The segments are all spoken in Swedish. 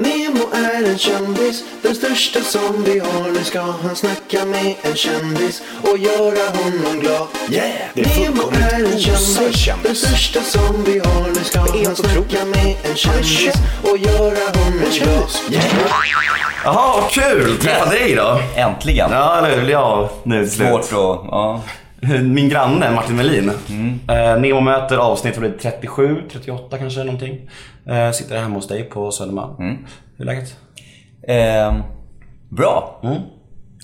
Nemo är en kändis, den största som vi har. Nu ska han snacka med en kändis och göra honom glad. Yeah! Det är Nemo är en kändis, den största som vi har. Nu ska är han snacka otroligt. med en kändis och göra honom glad. Jaha, vad kul! Träffa dig då. Äntligen. Ja, eller hur? Ja, nu till slut. Svårt att... Ja. Min granne Martin Melin. Eh, Nemo möter avsnitt vad blir det, 37, 38 kanske någonting. Eh, sitter hemma hos dig på Södermalm. Hur är läget? Ehm, bra. Mm.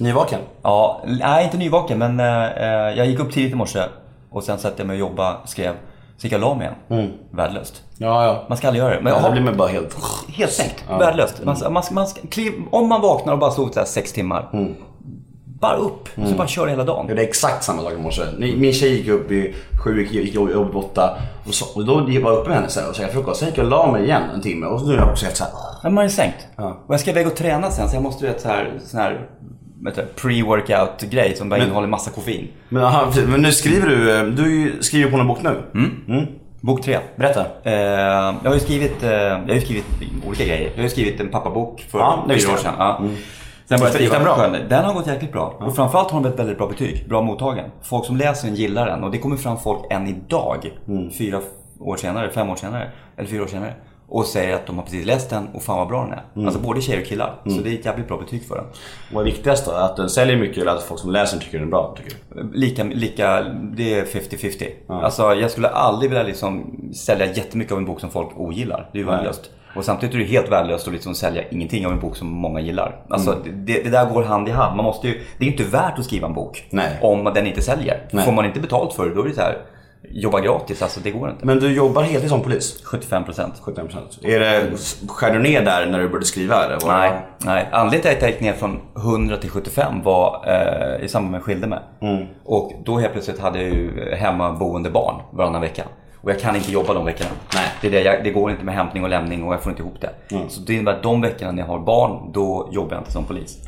Nyvaken? Ja, nej inte nyvaken men eh, jag gick upp tidigt i morse och sen satte jag mig och jobbade, skrev. Så gick jag och la mig igen. Värdelöst. Ja, ja. Man ska aldrig göra det. Men jag då blir man bara helt... helt sänkt. Värdelöst. Man, man, man, kliv, om man vaknar och bara sovit sex timmar. Bara upp. Så bara kör hela dagen. Ja, det är exakt samma sak i morse. Min tjej gick upp i sju, gick, gick jobb åtta. Och, så, och då gick jag bara upp med henne så här, och käkade frukost. Sen gick jag och la mig igen en timme. Och så nu är jag också helt såhär... Men man är sänkt. Ja. Och jag ska iväg och träna sen så jag måste göra ett så här, sån här pre-workout grej som bara innehåller massa koffein. Men, aha, men nu skriver du... eh, Du skriver på en bok nu. Mm. Bok tre. Berätta. Eh, jag har ju skrivit, eh, jag har skrivit olika grejer. Jag har ju skrivit en pappabok för Ja, fyra år sedan. Ja. Sen började jag skriva skön- Den har gått jäkligt bra. Och framförallt har den ett väldigt bra betyg. Bra mottagen. Folk som läser den gillar den. Och det kommer fram folk än idag. Fyra år senare, fem år senare. Eller fyra år senare. Och säger att de har precis läst den och fan vad bra den är. Alltså både tjejer och killar. Så det är ett jävligt bra betyg för den. Vad är viktigast då? Att den säljer mycket eller att folk som läser den tycker den är bra? Tycker du? Lika, lika, det är 50-50. Alltså jag skulle aldrig vilja liksom sälja jättemycket av en bok som folk ogillar. Det är ju värdelöst. Och samtidigt är det helt värdelöst att liksom sälja ingenting av en bok som många gillar. Alltså Mm. det, det där går hand i hand. Man måste ju, det är inte värt att skriva en bok Nej. om den inte säljer. Nej. Får man inte betalt för det, då är det så här, jobba gratis. Alltså det går inte. Men du jobbar heltid som polis? 75 procent. 75%. Är det, skär du ner där när du började skriva? Eller? Var- Nej, nej. Anledningen till att jag gick ner från 100 till 75 var eh, i samband med att jag skilde mig. Mm. Och då helt plötsligt hade jag ju hemmaboende barn varannan vecka. Och jag kan inte jobba de veckorna. Nej. Det, är det, jag, det går inte med hämtning och lämning och jag får inte ihop det. Mm. Så det innebär att de veckorna när jag har barn, då jobbar jag inte som polis.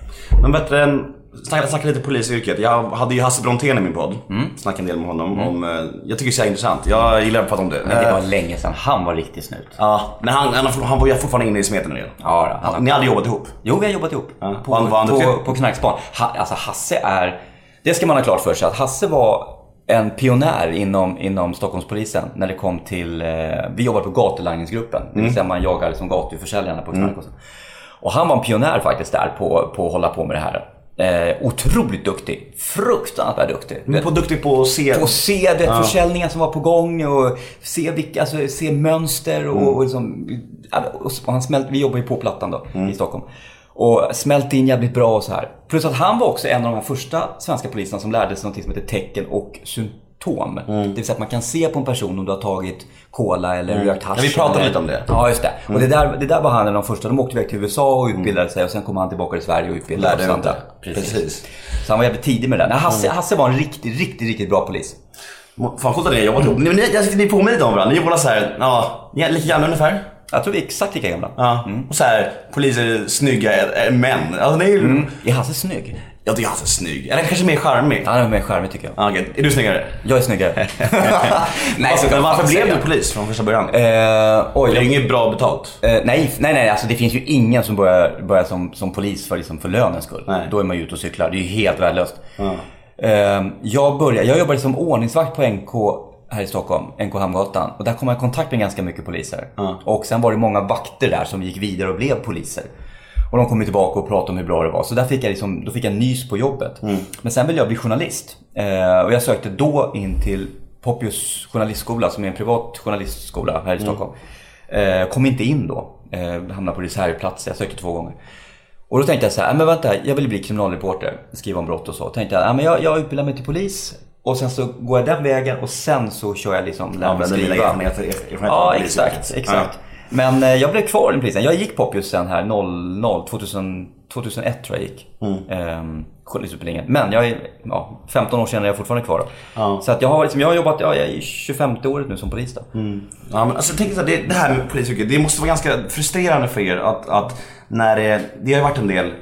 Men bättre än... Snacka, snacka lite polisyrket. Jag hade ju Hasse Brontén i min podd. Mm. Snackade en del med honom om... eh, Jag tycker det är intressant. Jag gillar att prata om det. Men det Eh, var länge sedan. Han var riktigt snut. Ja, men han, han, han var ju fortfarande inne i smeten en del. Ja, han, Ni hade jobbat ihop? Jo, vi har jobbat ihop. Ja. På, på, duktig? på Knarkspan. Ha, alltså Hasse är... Det ska man ha klart för sig att Hasse var en pionjär inom, inom Stockholmspolisen när det kom till... Eh, vi jobbade på gatulangningsgruppen. Det Mm. vill säga man jagar liksom gatuförsäljarna på knark och så. Och han var en pionjär faktiskt där på, på att hålla på med det här. Eh, otroligt duktig. Fruktansvärt duktig. Men på duktig på att se... På att se det, försäljningar som var på gång och se, vilka, alltså, se mönster och, och liksom, ja, och han smält, Vi jobbar ju på Plattan då i Stockholm. Och smälte in jävligt bra och så här. Plus att han var också en av de här första svenska poliserna som lärde sig något som heter tecken och symptom. Det vill säga att man kan se på en person om du har tagit cola eller rökt hasch. Ja, vi pratade lite om det. Ja, just det. Och det där, det där var han en av de första. De åkte iväg till USA och utbildade sig och sen kom han tillbaka till Sverige och utbildade Lärde ut andra. det. Precis. Så han var jävligt tidig med det där. Nej, Hasse, Hasse var en riktigt, riktigt, riktigt bra polis. Fan coolt att ni har jobbat ihop. Ni, ni, ni påminner lite om varandra. Ni är båda såhär, ja, lika gamla ungefär. Jag tror vi är exakt lika gamla. Ja. Och så här, poliser, snygga män. Alltså är ju... Är Hasse snygg? Jag tycker han är snygg. Eller kanske mer charmig. Han är mer charmig tycker jag. Ja, okej. Är du snyggare? Jag är snyggare. Nej, så men varför blev du polis från första början? Eh, det oj, är jag, ju inget bra betalt. eh, nej, nej, nej, alltså det finns ju ingen som börjar, börjar som, som polis för, liksom, för lönens skull. Nej. Då är man ju ute och cyklar. Det är ju helt värdelöst. Eh, jag, började, jag jobbade som ordningsvakt på NK här i Stockholm, NK Hamngatan. Och där kom jag i kontakt med ganska mycket poliser. Och sen var det många vakter där som gick vidare och blev poliser. Och de kom tillbaka och pratade om hur bra det var. Så där fick jag liksom, då fick jag nys på jobbet. Men sen ville jag bli journalist. Eh, och jag sökte då in till Poppius journalistskola som är en privat journalistskola här i Stockholm. Eh, kom inte in då. Eh, hamnade på reservplats. Jag sökte två gånger. Och då tänkte jag så här, "Ah, men vänta, jag vill bli kriminalreporter, skriva om brott och så. Tänkte jag, "Ah, men jag, jag utbildar mig till polis och sen så går jag den vägen och sen så kör jag liksom, lär mig Använder dina skriva. erfarenheter, erfarenheter Ja, exakt, exakt. Men eh, jag blev kvar i polisen. Jag gick Poppius sen här 00, 2000, 2001 tror jag gick. Mm. Ehm, journalistutbildningen. Men jag är ja, 15 år senare är jag fortfarande kvar. Ja. Så att jag har, liksom, jag har jobbat, ja, jag är i 25 året nu som polis då. Ja, men alltså, tänk så här, det, det här med polisyrket, det måste vara ganska frustrerande för er att, att när det, det har varit en del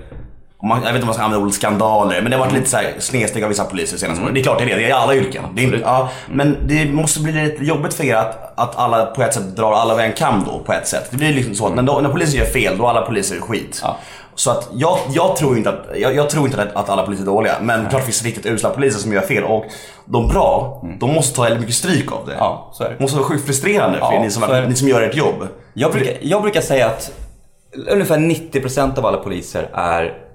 man, jag vet inte om man ska använda ordet skandaler, men det har varit lite så här snedsteg av vissa poliser senaste åren. Det är klart det är det, det är i alla yrken. Det är ja, men det måste bli lite jobbigt för er att, att alla på ett sätt drar alla över en kam då på ett sätt. Det blir liksom så att när, när polisen gör fel, då är alla poliser skit. Ja. Så att jag, jag tror inte att, jag, jag tror inte att, att alla poliser är dåliga. Men klart det finns riktigt usla poliser som gör fel. Och de bra, de måste ta väldigt mycket stryk av det. Ja, så är det. Det måste vara sjukt frustrerande för Ja, ni, som, är det. ni som gör ert jobb. Jag brukar, jag brukar säga att ungefär 90% av alla poliser är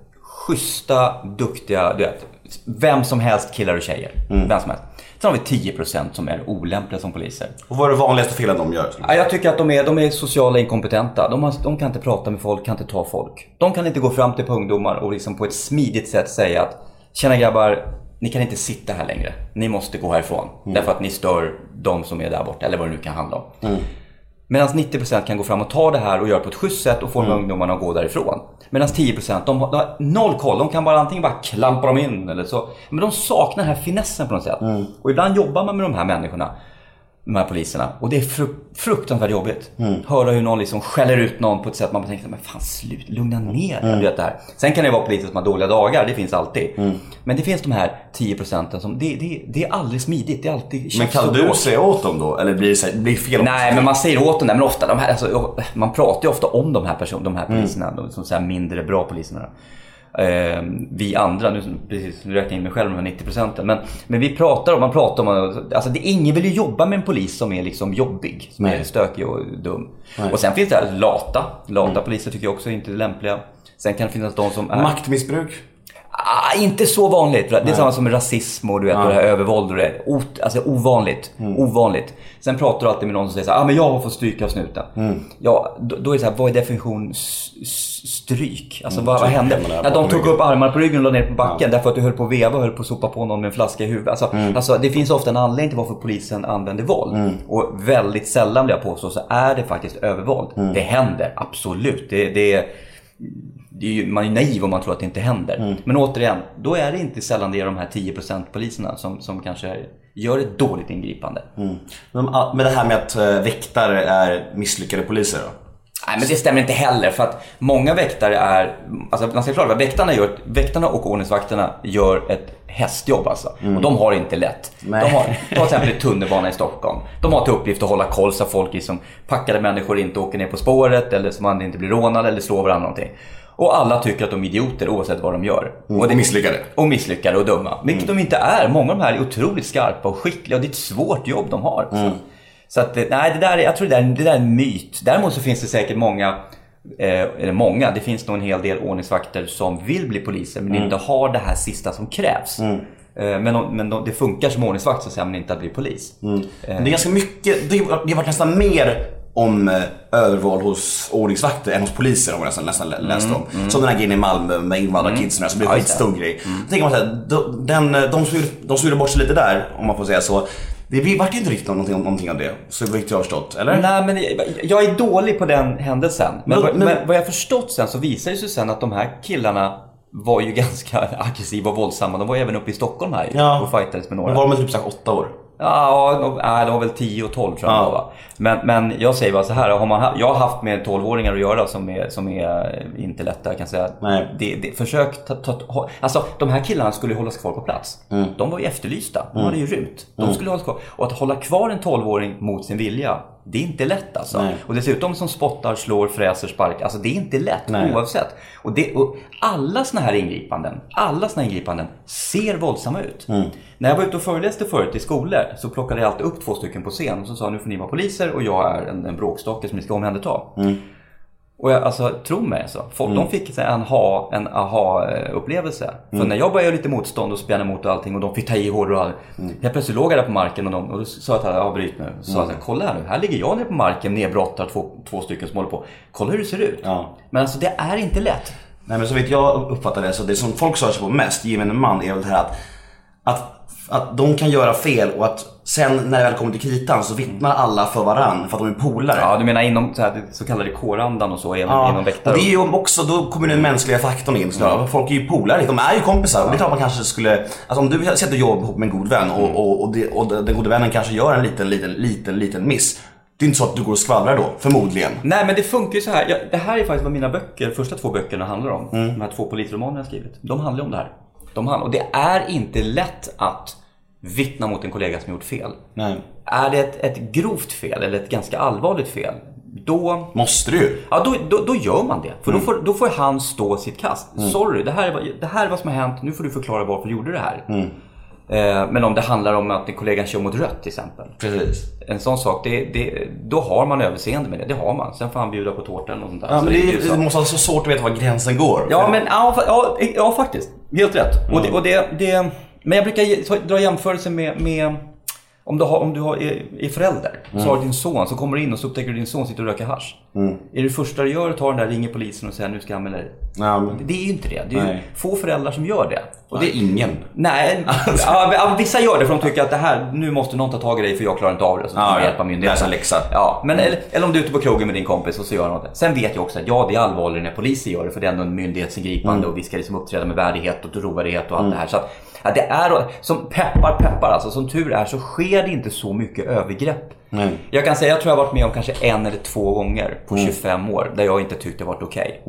schyssta, duktiga, du vet, vem som helst killar och tjejer. Vem som helst. Sen har vi 10% som är olämpliga som poliser. Och vad är det vanligaste felet de gör? Ja, jag tycker att de är, de är sociala inkompetenta. De, har, de kan inte prata med folk, kan inte ta folk. De kan inte gå fram till ungdomar och liksom på ett smidigt sätt säga att Tjena grabbar, ni kan inte sitta här längre. Ni måste gå härifrån. Därför att ni stör de som är där borta, eller vad det nu kan handla om. Medan 90% kan gå fram och ta det här och göra det på ett schysst sätt och få de ungdomarna att gå därifrån. Medan 10% de har, de har noll koll. De kan bara antingen bara klampa dem in eller så. Men de saknar den här finessen på något sätt. Och ibland jobbar man med de här människorna. De här poliserna. Och det är fru- fruktansvärt jobbigt. Höra hur någon liksom skäller ut någon på ett sätt man tänker men fan slut, lugna ner dig. Du vet det här. Sen kan det vara poliser som har dåliga dagar, det finns alltid. Men det finns de här 10% som, det, det, det är aldrig smidigt. Det är alltid Men kan du säga åt dem då? Eller blir det, så blir fel? Nej, men man säger åt dem. Men ofta de här, alltså, man pratar ju ofta om de här personerna, de här poliserna. De som så mindre bra poliserna. Eh, vi andra, nu, precis, nu räknar jag in mig själv med de här 90 procenten. Men, men vi pratar om, man pratar om, alltså det, ingen vill ju jobba med en polis som är liksom jobbig. Som är Nej. stökig och dum. Och sen finns det här lata. Lata poliser tycker jag också är inte lämpliga. Sen kan det finnas de som är... Maktmissbruk? Ah, inte så vanligt. Det är samma som rasism och du vet, och det här övervåld och det. O, alltså ovanligt. Ovanligt. Sen pratar du alltid med någon som säger så här, ah, men jag har fått stryka av snuten. Ja, då, då är det så här, vad är definition stryk? Alltså vad, vad Tryck hände? Ja, de tog upp armar på ryggen och la ner på backen därför att du höll på att veva och höll på att sopa på någon med en flaska i huvudet. Alltså, alltså, det finns ofta en anledning till varför polisen använder våld. Och väldigt sällan vill jag påstå så är det faktiskt övervåld. Det händer, absolut. Det, det är är ju, man är naiv om man tror att det inte händer. Men återigen, då är det inte sällan det är de här 10% poliserna som, som kanske gör ett dåligt ingripande. Men, ah, men det här med att eh, väktare är misslyckade poliser då? Nej men det stämmer inte heller för att många väktare är, alltså man ska klara väktarna, gör, väktarna och ordningsvakterna gör ett hästjobb alltså. Och de har det inte lätt. Nej. De har, ta till exempel tunnelbana i Stockholm. De har till uppgift att hålla koll så att folk liksom packade människor inte åker ner på spåret eller så man inte blir rånad eller slår varandra någonting. Och alla tycker att de är idioter oavsett vad de gör. Och det misslyckade? Och misslyckade och dumma. Vilket de inte är. Många av de här är otroligt skarpa och skickliga och det är ett svårt jobb de har. Så, så att, eh, nej, det där, är- jag tror det där, det där är en myt. Däremot så finns det säkert många, eh, eller många, det finns nog en hel del ordningsvakter som vill bli poliser men inte har det här sista som krävs. Eh, Men, de- men de, det funkar som ordningsvakt så att säga men inte att bli polis. Men det är ganska mycket, det har varit nästan mer om eh, övervåld hos ordningsvakter än hos poliser har man nästan, nästan lä- läst om. Som den här grejen i Malmö med invandrarkidsen som blev en skitstor grej. Då tänker man såhär, de, den, eh, de, som gjorde, de som gjorde bort sig lite där, om man får säga så. Det vart ju inte riktigt någonting, någonting av det, så vitt jag har förstått. Eller? Nej, men jag- är dålig på den händelsen. Men, Men- vad- men- men vad jag förstått sen så visade det sig sen att de här killarna var ju ganska aggressiva och våldsamma. De var ju även uppe i Stockholm här Ja. och fightades med några. Var de typ såhär åtta år? Ja, de, de var väl 10 och 12 tror jag Ja. va? Men, men jag säger bara så här, har man, jag har haft med 12-åringar att göra som är, som är eh, inte lätta, jag kan säga. Det, det, försök ta, ta, ha, Alltså de här killarna skulle hållas kvar på plats. Mm. De var ju efterlysta, de hade ju rymt. De skulle hållas kvar. Och att hålla kvar en 12-åring mot sin vilja, det är inte lätt alltså. Nej. Och dessutom som spottar, slår, fräser, sparkar. Alltså det är inte lätt Nej. oavsett. Och, det, och alla såna här ingripanden, alla såna här ingripanden ser våldsamma ut. Mm. När jag var ute och föreläste förut i skolor så plockade jag alltid upp två stycken på scen och så sa nu får ni vara poliser och jag är en, en bråkstake som ni ska omhänderta. Mm. Och jag, alltså, tro mig alltså. Folk, De fick en, ha, en aha-upplevelse. Mm. För när jag började göra lite motstånd och spjärna emot och allting och de fick ta i hårdare och allt. Mm. Helt plötsligt låg jag där på marken och, de, och då sa jag till alla, avbryt nu. Så sa jag här, kolla här nu, här ligger jag nere på marken nedbrottad, två, två stycken som håller på. Kolla hur det ser ut. Ja. Men alltså det är inte lätt. Nej men så vet jag uppfattar det, så det som folk stör sig på mest, gemene man, är väl det här att, att, att de kan göra fel och att sen när det väl kommer till kritan så vittnar alla för varann för att de är polare. Ja, du menar inom så, här, så kallade kårandan och så, även Ja, inom och väktare? det är ju också, då kommer den mänskliga faktorn in. Så Folk är ju polare, de är ju kompisar. Och det är klart man kanske skulle, alltså om du sätter jobb ihop med en god vän och, och, och, det, och den gode vännen kanske gör en liten, liten, liten, liten miss. Det är inte så att du går och skvallrar då, förmodligen. Nej men det funkar ju så här. Det här är faktiskt vad mina böcker, första två böckerna handlar om. Mm. De här två polisromanerna jag skrivit. De handlar om det här. De handlar, och det är inte lätt att vittna mot en kollega som gjort fel. Nej. Är det ett, ett grovt fel eller ett ganska allvarligt fel, då Måste du. Ja, då, då, då gör man det. För Mm. då, får, då får han stå sitt kast. Sorry, det här, är vad, det här är vad som har hänt. Nu får du förklara varför du gjorde det här. Mm. Eh, men om det handlar om att en kollega kör mot rött till exempel. Precis. En sån sak, det, det, då har man överseende med det. Det har man. Sen får han bjuda på tårta eller något sånt där. Ja, men det är det måste vara så svårt att veta var gränsen går. Ja, men ja, ja, ja faktiskt. Helt rätt. Och, det, och det, det, men jag brukar dra jämförelse med, med om du, har, om du har, är, är förälder, så har du din son, så kommer du in och så upptäcker du din son sitter och röker hasch. Är det första du gör att ta den där, ringer polisen och säger nu ska jag anmäla dig? Ja, men, Det är ju inte det. Det är ju få föräldrar som gör det. och det är ingen. Nej, ja, ja, vissa gör det för de tycker att det här, nu måste någon ta tag i dig för jag klarar inte av det. Så Ja, ja. hjälpa myndigheten. Läsa läxa. Ja, men, eller, eller om du är ute på krogen med din kompis och så gör något. Sen vet jag också att ja, det är allvarligare när poliser gör det för det är ändå en myndighetsingripande och vi ska liksom uppträda med värdighet och trovärdighet och allt det här. Så att, ja, det är, som peppar peppar alltså, som tur är så sker det inte så mycket övergrepp. Nej. Jag kan säga, jag tror jag varit med om kanske en eller två gånger på 25 år där jag inte tyckte det varit okej.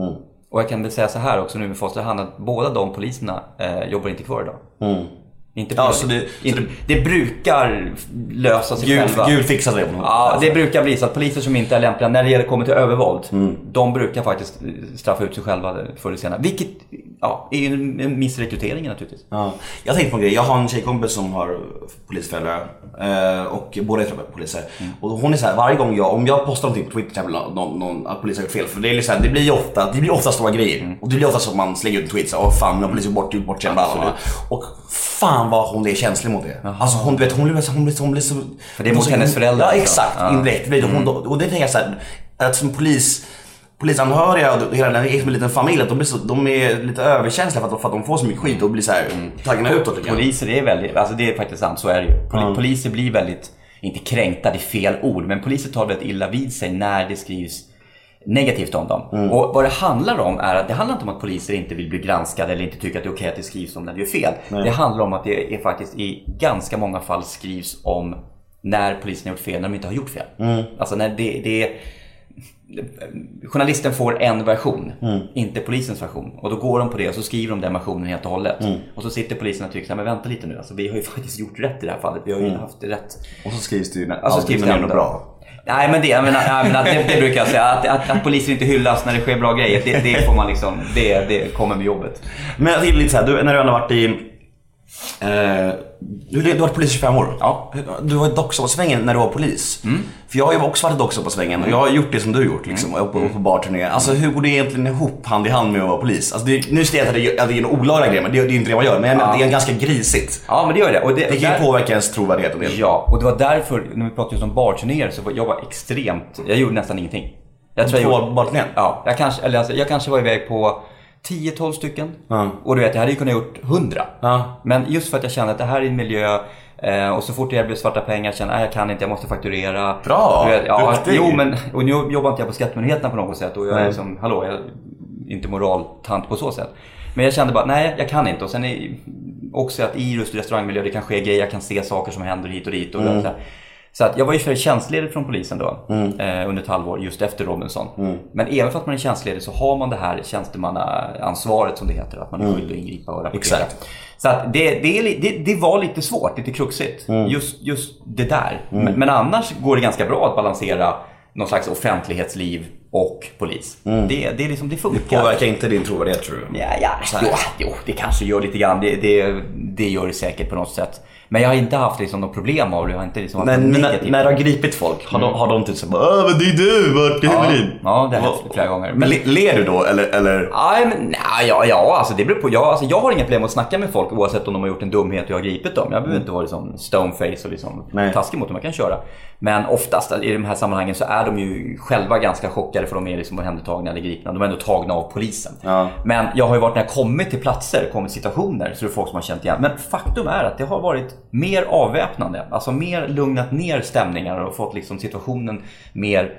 Och jag kan väl säga så här också nu med facit i hand att båda de poliserna eh, jobbar inte kvar idag. Inte Ja, så det- inte, det brukar lösa sig Gud, själva. Gud fixar det på något Ja, sätt. det brukar bli så att poliser som inte är lämpliga när det kommer till övervåld, Mm. de brukar faktiskt eh, straffa ut sig själva förr eller senare. Vilket ja, är en missrekrytering naturligtvis. Ja. Jag tänkte på en grej. Jag har en tjejkompis som har polisföräldrar eh, och båda är poliser. Och hon är så här, varje gång jag, om jag postar någonting på Twitter till någon, någon, att polisen har gjort fel. För det, är liksom, det blir ofta, det blir ofta stora grejer. Och det blir ofta så att man slänger ut en tweet så här, åh fan nu har polisen gjort bort, gjort bort sig. bla. Och fan vad hon är känslig mot det. Alltså hon, du vet, hon blir, hon blir, hon blir så... För det är mot hennes föräldrar Ja också. exakt, Ja. indirekt. Hon, och det tänker jag så här, att som polis polisanhöriga och hela den är som en liten familj, att de, blir så, de är lite överkänsliga för att, för att de får så mycket skit och blir så här taggade utåt. Poliser är väldigt, alltså det är faktiskt sant, så är det ju. Poli- Poliser blir väldigt, inte kränkta, det är fel ord, men poliser tar väldigt illa vid sig när det skrivs negativt om dem. Och vad det handlar om är att det handlar inte om att poliser inte vill bli granskade eller inte tycker att det är okej att det skrivs om när det gör fel. Det handlar om att det är faktiskt i ganska många fall skrivs om när polisen har gjort fel när de inte har gjort fel. Alltså när det, det Journalisten får en version, inte polisens version. Och då går de på det och så skriver de den versionen helt och hållet. Och så sitter polisen och tycker men vänta lite nu, alltså, vi har ju faktiskt gjort rätt i det här fallet. Vi har ju haft det rätt. Och så skrivs det ju när Alltså, allting är bra. Nej men det, jag menar, jag menar, det, det brukar jag säga. Att, att, att polisen inte hyllas när det sker bra grejer, det, det får man liksom, det, det kommer med jobbet. Men jag tänker lite så här, du, när du ändå varit i... Eh, du, du har varit polis i 25 år. Ja. Du var i dockshoppasvängen när du var polis. För jag har ju också varit i dockshoppasvängen och jag har gjort det som du har gjort liksom. Och på, på barturné. Alltså hur går det egentligen ihop hand i hand med att vara polis? Alltså, det, nu säger jag att det, att det är en olaglig grej, men det, det är inte det man gör. Men jag menar, det är ganska grisigt. Ja men det gör det. Och det, Det kan där- ju påverka ens trovärdighet en del. Ja, och det var därför, när vi pratade just om barturnéer, så var jag var extremt, jag gjorde nästan ingenting. Jag tror jag På gjorde, barturnén? Ja, jag kanske, eller alltså, jag kanske var iväg på 10-12 stycken. Ja. Och du vet, jag hade ju kunnat gjort 100. Ja. Men just för att jag kände att det här är en miljö eh, och så fort jag erbjöd svarta pengar kände jag att jag kan inte, jag måste fakturera. Bra, Du vet, ja, duktig. Jo, men och nu jobbar inte jag på Skattemyndigheten på något sätt och jag är liksom, hallå, jag är inte moraltant på så sätt. Men jag kände bara, nej jag kan inte. Och sen är också att i just restaurangmiljö det kan ske grejer, jag kan se saker som händer hit och dit. Och så, här. Så att jag var ju för tjänstledig från polisen då eh, under ett halvår just efter Robinson. Men även för att man är tjänstledig så har man det här tjänstemannaansvaret som det heter. Att man är skyldig att ingripa och rapportera. Exakt. Så att det, det, det, det var lite svårt, lite kruxigt. Just, just det där. Men, men annars går det ganska bra att balansera någon slags offentlighetsliv och polis. Det, det, är liksom, det funkar. Påverkar inte din trovärdighet tror du? Ja, ja. Jo, jo, det kanske gör lite grann. Det, det, det gör det säkert på något sätt. Men jag har inte haft liksom, något problem av det. Jag har inte liksom Men, när, när du har gripit folk, har, de, har de typ såhär Åh men det är du, vart är ja, ja, det har hänt flera gånger. Men le, ler du då eller? eller? Nej, men, nej, ja, ja, alltså det beror på. Jag, alltså, jag har inga problem att snacka med folk oavsett om de har gjort en dumhet och jag har gripit dem. Jag behöver inte vara liksom stoneface och liksom taskig mot dem. Jag kan köra. Men oftast i de här sammanhangen så är de ju själva ganska chockade för de är liksom omhändertagna eller gripna. De är ändå tagna av polisen. Ja. Men jag har ju varit när jag kommit till platser, kommit till situationer så det är folk som har känt igen. Men faktum är att det har varit mer avväpnande. Alltså mer lugnat ner stämningar och fått liksom situationen mer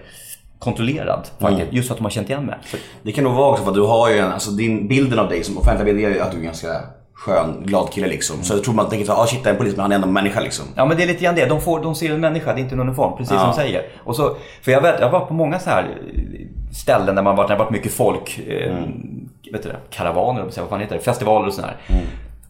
kontrollerad. Faktiskt, Just för att de har känt igen mig. Det kan nog vara också för att du har ju en, alltså din bilden av dig som offentlig bild är ju att du är ganska skön, glad kille liksom. Så jag tror man tänker så ah shit det är en polis men han är ändå en människa liksom. Ja men det är lite grann det. De, får, de ser en människa, det är inte en uniform. Precis som du säger. Och så, för jag, vet, jag har varit på många så här ställen där man varit, när det varit mycket folk. Eh, vet du det, karavaner, vad fan heter det? Festivaler och sådär.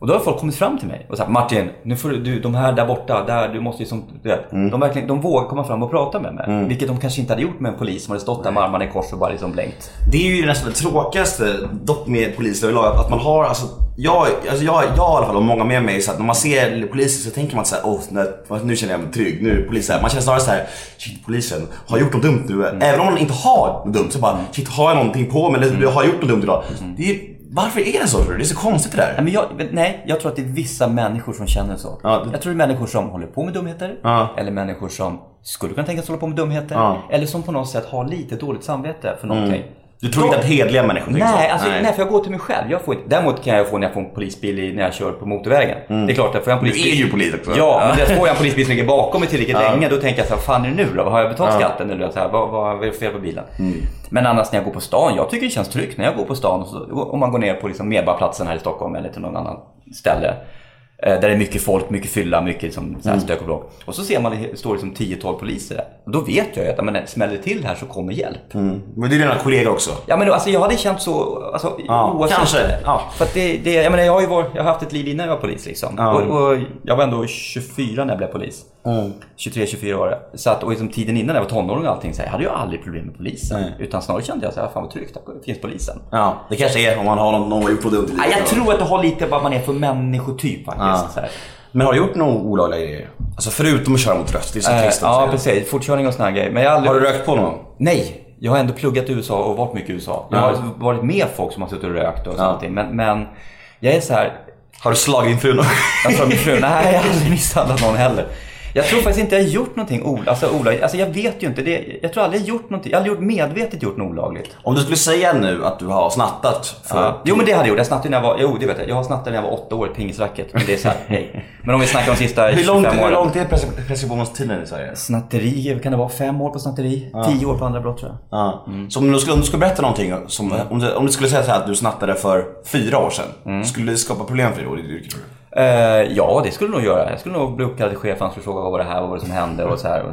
Och då har folk kommit fram till mig och sagt Martin, nu får du, du, de här där borta, där, du måste ju som, du vet, de, verkligen, de vågar komma fram och prata med mig. Vilket de kanske inte hade gjort med en polis som hade stått där med armarna i kors och bara liksom blänkt. Det är ju nästan det tråkigaste dock med poliser överlag. Att man har, alltså, jag, alltså jag, jag i alla fall och många med mig, så att när man ser poliser så tänker man så här, oh, nu känner jag mig trygg. Nu är det poliser. Man känner snarare så här, shit polisen har gjort något dumt nu. Även om man inte har något dumt så bara, shit har jag någonting på mig eller har jag gjort något dumt idag? Det är, varför är det så tror du? Det är så konstigt det där. Nej, men jag, nej, jag tror att det är vissa människor som känner så. Ja, Jag tror det är människor som håller på med dumheter. Ja. Eller människor som skulle kunna tänkas hålla på med dumheter. Eller som på något sätt har lite dåligt samvete för någonting. Du tror inte att hedliga människor Nej, så? alltså, nej. för jag går till mig själv. Jag får inte, däremot kan jag få när jag får en polisbil i, när jag kör på motorvägen. Det är klart att får jag en Du polisbil... är ju polis också. Ja, men det får jag en polisbil som ligger bakom mig tillräckligt länge, då tänker jag så här, vad fan är det nu då? Har jag betalt skatten? Eller så här, vad, vad är det fel på bilen? Men annars när jag går på stan, jag tycker det känns tryggt när jag går på stan. Så, om man går ner på liksom Medborgarplatsen här i Stockholm eller till någon annan ställe. Eh, Där det är mycket folk, mycket fylla, mycket liksom, så här stök och bråk. Och så ser man det står liksom 10-12 poliser där. Och då vet jag ju att men, smäller det till här så kommer hjälp. Men det är dina kollegor också. Ja men alltså jag hade känt så, alltså, Ja, oavsett. kanske. Ja. För det, det, jag menar jag har ju varit, jag har haft ett liv innan jag var polis liksom. Ja. Och, och jag var ändå 24 när jag blev polis. 23-24 år. Så att, och liksom tiden innan jag var tonåring och allting, så här, jag hade ju aldrig problem med polisen. Nej. Utan snarare kände jag så här, fan vad tryggt, där finns polisen. Ja, det kanske är om man har någon, någon något dumt livet. jag tror att det har lite vad man är för människotyp faktiskt. Ja. Men har du gjort några olagliga grejer? Alltså förutom att köra mot rött, det är så Eh, trist att ja precis, fortkörning och såna grejer. Men jag har aldrig... Har du rökt på någon? Nej, jag har ändå pluggat i USA och varit mycket i USA. Jag Ja. har varit med folk som har suttit och rökt och sånt. Men, men jag är så här, Har du slagit din fru någon Jag sa min fru, nej jag har aldrig misshandlat någon heller. Jag tror faktiskt inte jag har gjort någonting alltså, olagligt. Alltså jag vet ju inte. Det, jag tror aldrig jag har gjort någonting. Jag har aldrig gjort medvetet gjort något olagligt. Om du skulle säga nu att du har snattat för... Ja. Jo men det hade jag gjort. Jag snattade när jag var, jo det vet jag. Jag har snattat när jag var åtta år, ett pingisracket. Men det är så här, hej. Men om vi snackar om sista Hur 25 långt, hur åren. långt är pres- preskriptionstiden i Sverige? Snatteri, kan det vara fem år på snatteri? Tio år på andra brott tror jag. Ja. Så om du, skulle, om du skulle berätta någonting, som, om, du, om du skulle säga så här att du snattade för fyra år sedan. Skulle det skapa problem för dig då i ditt yrke tror du? Eh, ja, det skulle det nog göra. Jag skulle nog bli uppkallad till chefen och fråga vad var det här, vad var det som hände och så här.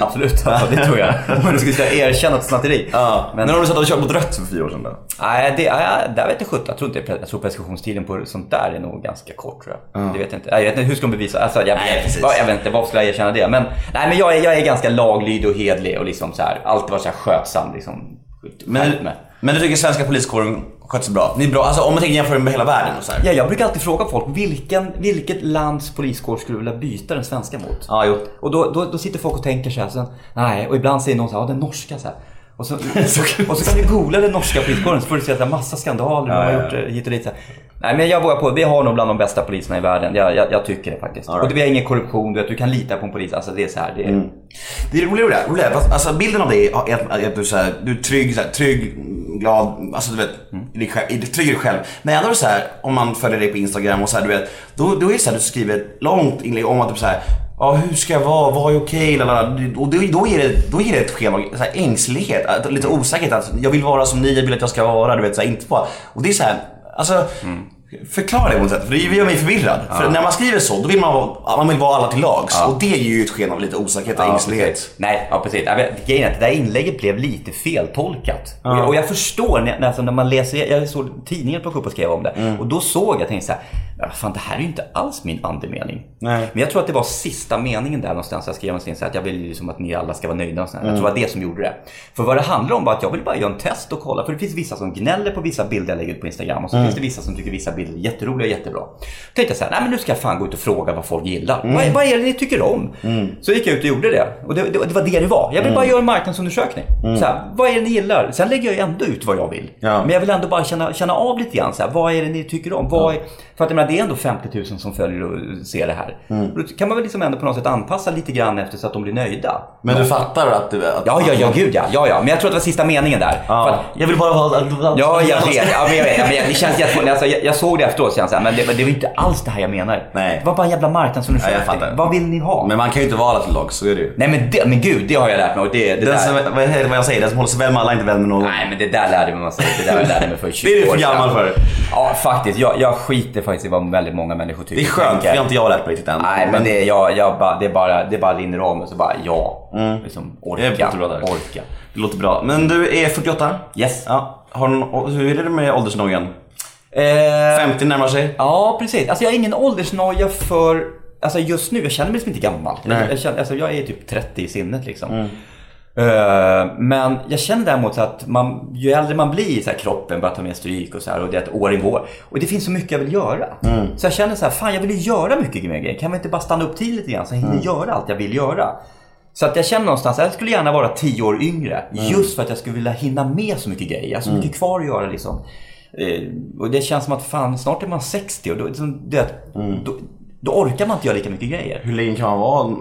Absolut, ja, det tror jag. Om du skulle säga erkänna ett snatteri. Men, om du sa att du kört mot rött för fyra år sedan då? Nej, det, nej, där vet jag sjutton. Jag tror inte jag tror preskriptionstiden på sånt där är nog ganska kort tror jag. Det vet jag inte. Jag vet inte. Hur ska de bevisa? Alltså, jag, Nej, precis. vad, jag vet inte, varför skulle jag erkänna det? Men, nej, men jag, är, jag är ganska laglydig och hedlig och liksom så här, alltid varit så här skötsam. Liksom, Men. Men du tycker svenska poliskåren sköter sig bra? Ni är bra, alltså om man tänker jämföra med hela världen och så här. Ja, jag brukar alltid fråga folk, vilken, vilket lands poliskår skulle du vilja byta den svenska mot? Ja, jo. Och då, då, då sitter folk och tänker så här, sen, nej, och ibland säger någon så här, ja den norska så här. Och så, och så kan du googla den norska poliskåren så får du se att det är massa skandaler de har ja, gjort eh, hit och dit. Så här. Nej men jag vågar på, vi har nog bland de bästa poliserna i världen. Jag, jag, jag tycker det faktiskt. Right. Och vi har ingen korruption, du vet, du kan lita på en polis. Alltså det är så här, det är... Det är roligt det där. det. Alltså bilden av dig är att, att du, så här, du är trygg, så här, trygg, glad, alltså du vet, i dig själv, i dig- trygg i dig själv. Men ändå är det så här, om man följer dig på Instagram och så här, du vet, då, då är det så här, du skriver ett långt inlägg om att du så här, Ja, hur ska jag vara? Vad är okej? lalala. Och då, då, ger det, då ger det ett sken av ängslighet, lite osäkerhet. Att jag vill vara som ni jag vill att jag ska vara. Du vet, så här, inte bara. Och det är så här, alltså, förklara det på något sätt. För det gör mig förvirrad. För när man skriver så, då vill man, vara- man vill vara alla till lags. Och det ger ju ett sken av lite osäkerhet och Ja, ängslighet. Nej, ja precis. Grejen är att det där inlägget blev lite feltolkat. Och, jag, och jag förstår när, alltså, när man läser, jag såg tidningen plocka upp och skrev om det. Mm. Och då såg jag, tänkte så här, "Ja, fan det här är ju inte alls min andemening. Nej. Men jag tror att det var sista meningen där någonstans. Jag skrev någonstans så att jag vill ju liksom att ni alla ska vara nöjda. Och sånt. Mm. Jag tror det var det som gjorde det. För vad det handlar om var att jag vill bara göra en test och kolla. För det finns vissa som gnäller på vissa bilder jag lägger ut på Instagram. Och så Mm. finns det vissa som tycker vissa bilder är jätteroliga och jättebra. Då tänkte jag så här, nej men nu ska jag fan gå ut och fråga vad folk gillar. Mm. Vad, vad är det ni tycker om? Så gick jag ut och gjorde det. Och det, det, det var det det var. Jag vill Mm. bara göra en marknadsundersökning. Så här, vad är det ni gillar? Sen lägger jag ändå ut vad jag vill. Ja. Men jag vill ändå bara känna, känna av lite grann. Så här, vad är det ni tycker om? Vad är, för att jag menar, det är ändå 50 000 som följer och ser det här. Mm. Då kan man väl liksom ändå på något sätt anpassa lite grann efter så att de blir nöjda. Men du fattar att du... Att, Ja, ja, ja, gud ja. ja, ja. Men jag tror att det var sista meningen där. För att, Jag vill bara vara... Ja, jag vet. Ja, men jag, vet. Ja, men jag, det känns jätte... alltså, jag, jag såg det efteråt så här, men det, men det var inte alls det här jag menar. Nej. Det var bara en jävla marknadsundersökning. Ja, jag fattar. Vad vill ni ha? Men man kan ju inte vara alla till lag, så är det ju. Nej men, det, men gud, det har jag lärt mig. Och det, det Den där... som, vad, vad jag säger, den som håller sig väl med alla inte vän med någon. Nej men det där lärde mig man säger. Det där lärde jag mig för 20 Det är du år för gammal för. Ja faktiskt. Jag, jag skiter faktiskt i vad väldigt många människor tycker. Det är skönt, det har inte jag lärt mig riktigt än. Nej, men det, är, jag, jag bara, det, bara, det bara rinner av mig så bara ja. Liksom, orka, orka. det låter bra. Men du är 48? Yes. Ja. Har du, någon- hur är det med åldersnojan? Eh, 50 närmar sig? Ja, precis. Alltså jag har ingen åldersnoja för... Alltså just nu, jag känner mig liksom inte gammal. Nej. Jag, jag, känner, alltså jag är typ 30 i sinnet liksom. Eh, men jag känner däremot så att man, ju äldre man blir, så här, kroppen börjar ta mer stryk och så här, och det är att åren går. Och det finns så mycket jag vill göra. Så jag känner så här, fan jag vill ju göra mycket mer grejer. Kan vi inte bara stanna upp till lite grann så jag hinner göra allt jag vill göra? Så att jag känner någonstans jag skulle gärna vara 10 år yngre. Just för att jag skulle vilja hinna med så mycket grejer. Jag har så mycket kvar att göra liksom. Eh, och det känns som att fan, snart är man 60 och då, liksom, du vet, då, då orkar man inte göra lika mycket grejer. Hur länge kan man vara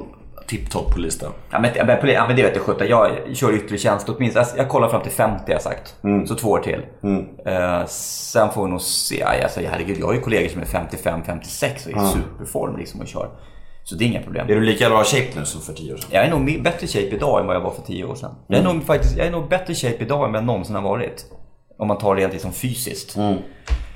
tipptopp på listan? Ja men, men, ja, men det vet jag sjutton. Jag kör yttre tjänst åtminstone. Jag, jag kollar fram till 50 har jag sagt. Så två år till. Eh, sen får vi nog se. Ja, Alltså, herregud, jag har ju kollegor som är 55-56 och är i superform liksom och kör. Så det är inga problem. Är du lika bra shape nu som för 10 år sedan? Jag är nog bättre shape idag än vad jag var för 10 år sedan. Jag är nog faktiskt, jag är nog bättre shape idag än vad jag någonsin har varit. Om man tar det rent liksom fysiskt.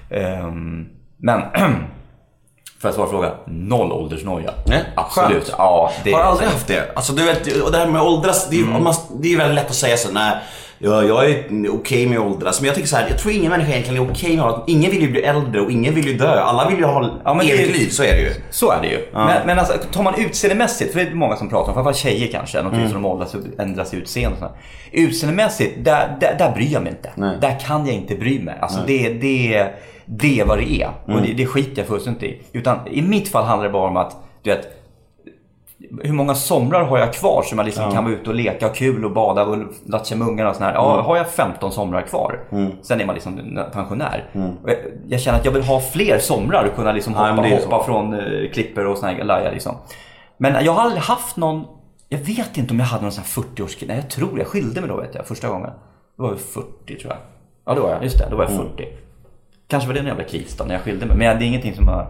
Ehm, men för att svara på frågan, noll åldersnoja. Nej, Absolut. skönt. Ja, det har är- aldrig haft det. Alltså du vet, och det här med åldras, det är, Mm. om man, det är väldigt lätt att säga så nej, ja, jag är okej med att åldras. Men jag tycker så här, jag tror ingen människa egentligen är okej med att Ingen vill ju bli äldre och ingen vill ju dö. Alla vill ju ha Ja, det evigt är- liv, så är det ju. Så är det ju. Men, men alltså, tar man utseendemässigt, för det är många som pratar om, framförallt tjejer kanske, de Mm. som de åldras och ändras i utseende och sådär. Utseendemässigt, där, där, där bryr jag mig inte. Nej. Där kan jag inte bry mig. Alltså det, det, det är vad det är. Mm. Och det, det skiter jag fullständigt i. Utan i mitt fall handlar det bara om att, du vet, hur många somrar har jag kvar som jag liksom kan vara ute och leka och kul och bada och latcha med ungarna och sådär. Ja, Mm. har jag 15 somrar kvar, sen är man liksom pensionär. Och jag, jag känner att jag vill ha fler somrar och kunna liksom Mm. Ja, hoppa, är hoppa från uh, klipper och såna här lajar liksom. Men jag har aldrig haft någon, jag vet inte om jag hade någon sån här 40-årskris. Nej, jag tror jag skilde mig då vet jag, första gången. Då var jag 40 tror jag. Ja, det var jag. Just det, då var jag Mm. 40. Kanske var det en jävla kris då när jag skilde mig. Men det är ingenting som har...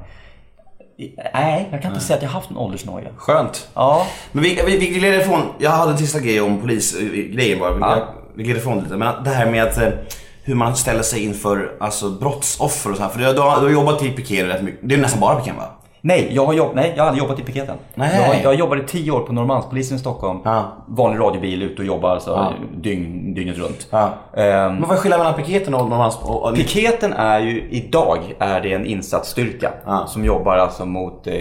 Nej, jag kan inte säga att jag haft en åldersnoja. Skönt. Ja. Men vi, vi, vi glider ifrån, jag hade en sista grej om polisgrejen bara. Ja. Jag, vi glider ifrån lite. Men det här med att, eh, hur man ställer sig inför alltså, brottsoffer och så här. För du, du, har, du har jobbat i piket rätt mycket. Det är nästan bara piket va? Nej, jag har, jobb, nej, jag har aldrig jobbat i piketen. Nej. Jag, jag jobbade tio år på Norrmalmspolisen i Stockholm. Ja. Vanlig radiobil, ute och jobbar alltså, Ja. dygn, dygnet runt. Ja. Ehm, Men vad är skillnaden mellan piketen och och, Piketen är ju, idag är det en insatsstyrka Ja. som jobbar alltså mot eh,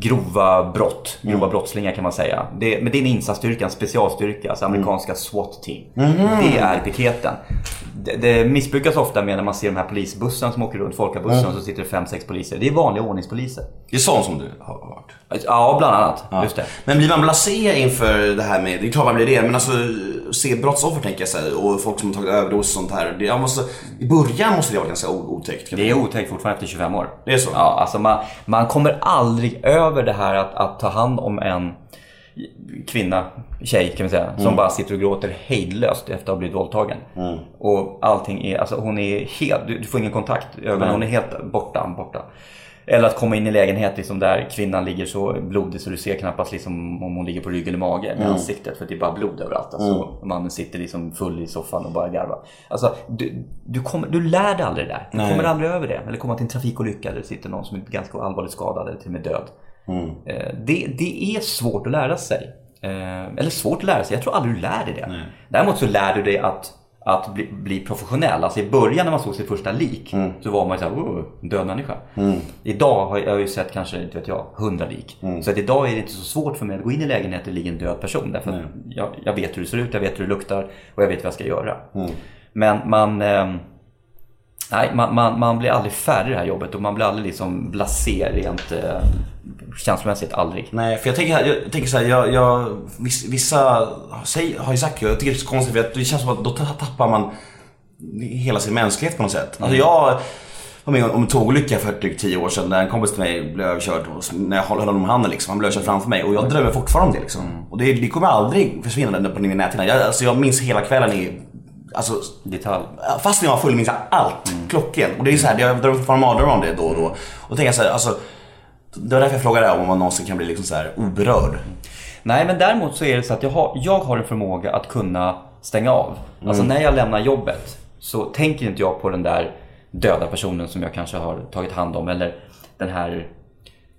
grova brott. Grova Mm. brottslingar kan man säga. Det, men det är en insatsstyrka, en specialstyrka, alltså amerikanska SWAT-team. Mhm. Det är piketen. Det, det missbrukas ofta med när man ser de här polisbussarna som åker runt, folkabussen, Mm. och så sitter det fem, sex poliser. Det är vanliga ordningspoliser. det är sån som du har varit. Ja, bland annat. Just det. Men blir man blasé inför det här med, det är klart man blir det, men alltså se brottsoffer tänker jag här, och folk som har tagit överdos och sånt här. Det, måste, I början måste det vara ganska otäckt. Det är otäckt fortfarande efter 25 år. Det är så? Ja, alltså man, man kommer aldrig över det här att, att ta hand om en kvinna, tjej kan vi säga, som bara sitter och gråter hejdlöst efter att ha blivit våldtagen. Och allting är, alltså hon är helt, du, du får ingen kontakt ögonen, hon är helt borta, borta. Eller att komma in i lägenhet liksom där kvinnan ligger så blodig så du ser knappast liksom om hon ligger på rygg eller mage med ansiktet för det är bara blod överallt. Alltså, Mannen sitter liksom full i soffan och bara garvar. Alltså, du, du, kommer, du lär dig aldrig det där. Du Nej. kommer aldrig över det. Eller komma till en trafikolycka där det sitter någon som är ganska allvarligt skadad eller till och med död. Eh, Det, det är svårt att lära sig. Eh, Eller svårt att lära sig, jag tror aldrig du lär dig det. Däremot så lär du dig att, att bli, bli professionell. Alltså i början när man såg sitt första lik så var man ju såhär, oh, död människa. Idag har jag ju sett kanske, inte vet jag, hundra lik. Så att idag är det inte så svårt för mig att gå in i lägenheten och ligga en död person. Därför att jag, jag vet hur det ser ut, jag vet hur det luktar och jag vet vad jag ska göra. Men man... ehm, Nej, man, man, man blir aldrig färdig i det här jobbet och man blir aldrig liksom blasé rent eh, känslomässigt. Aldrig. Nej, för jag tänker, jag tänker så här, jag, jag, viss- vissa säg, har ju sagt, jag tycker det är så konstigt för det känns som att då tappar man hela sin mänsklighet på något sätt. Alltså jag var med om en tågolycka för drygt 10 år sedan när en kompis till mig blev överkörd och när jag höll honom om handen liksom. Han blev överkörd framför mig och jag drömmer fortfarande om det liksom. Och det, det kommer aldrig försvinna på min näthinna. Jag, alltså jag minns hela kvällen i, alltså Detalj. Fast jag var full minns jag allt. Klocken. Och det är så här, jag drömmer fortfarande mardrömmar om det då och då. Och tänker så här, alltså. Det var därför jag frågade om man någonsin kan bli liksom så här oberörd. Nej, men däremot så är det så att jag har, jag har en förmåga att kunna stänga av. Alltså när jag lämnar jobbet så tänker inte jag på den där döda personen som jag kanske har tagit hand om. Eller den här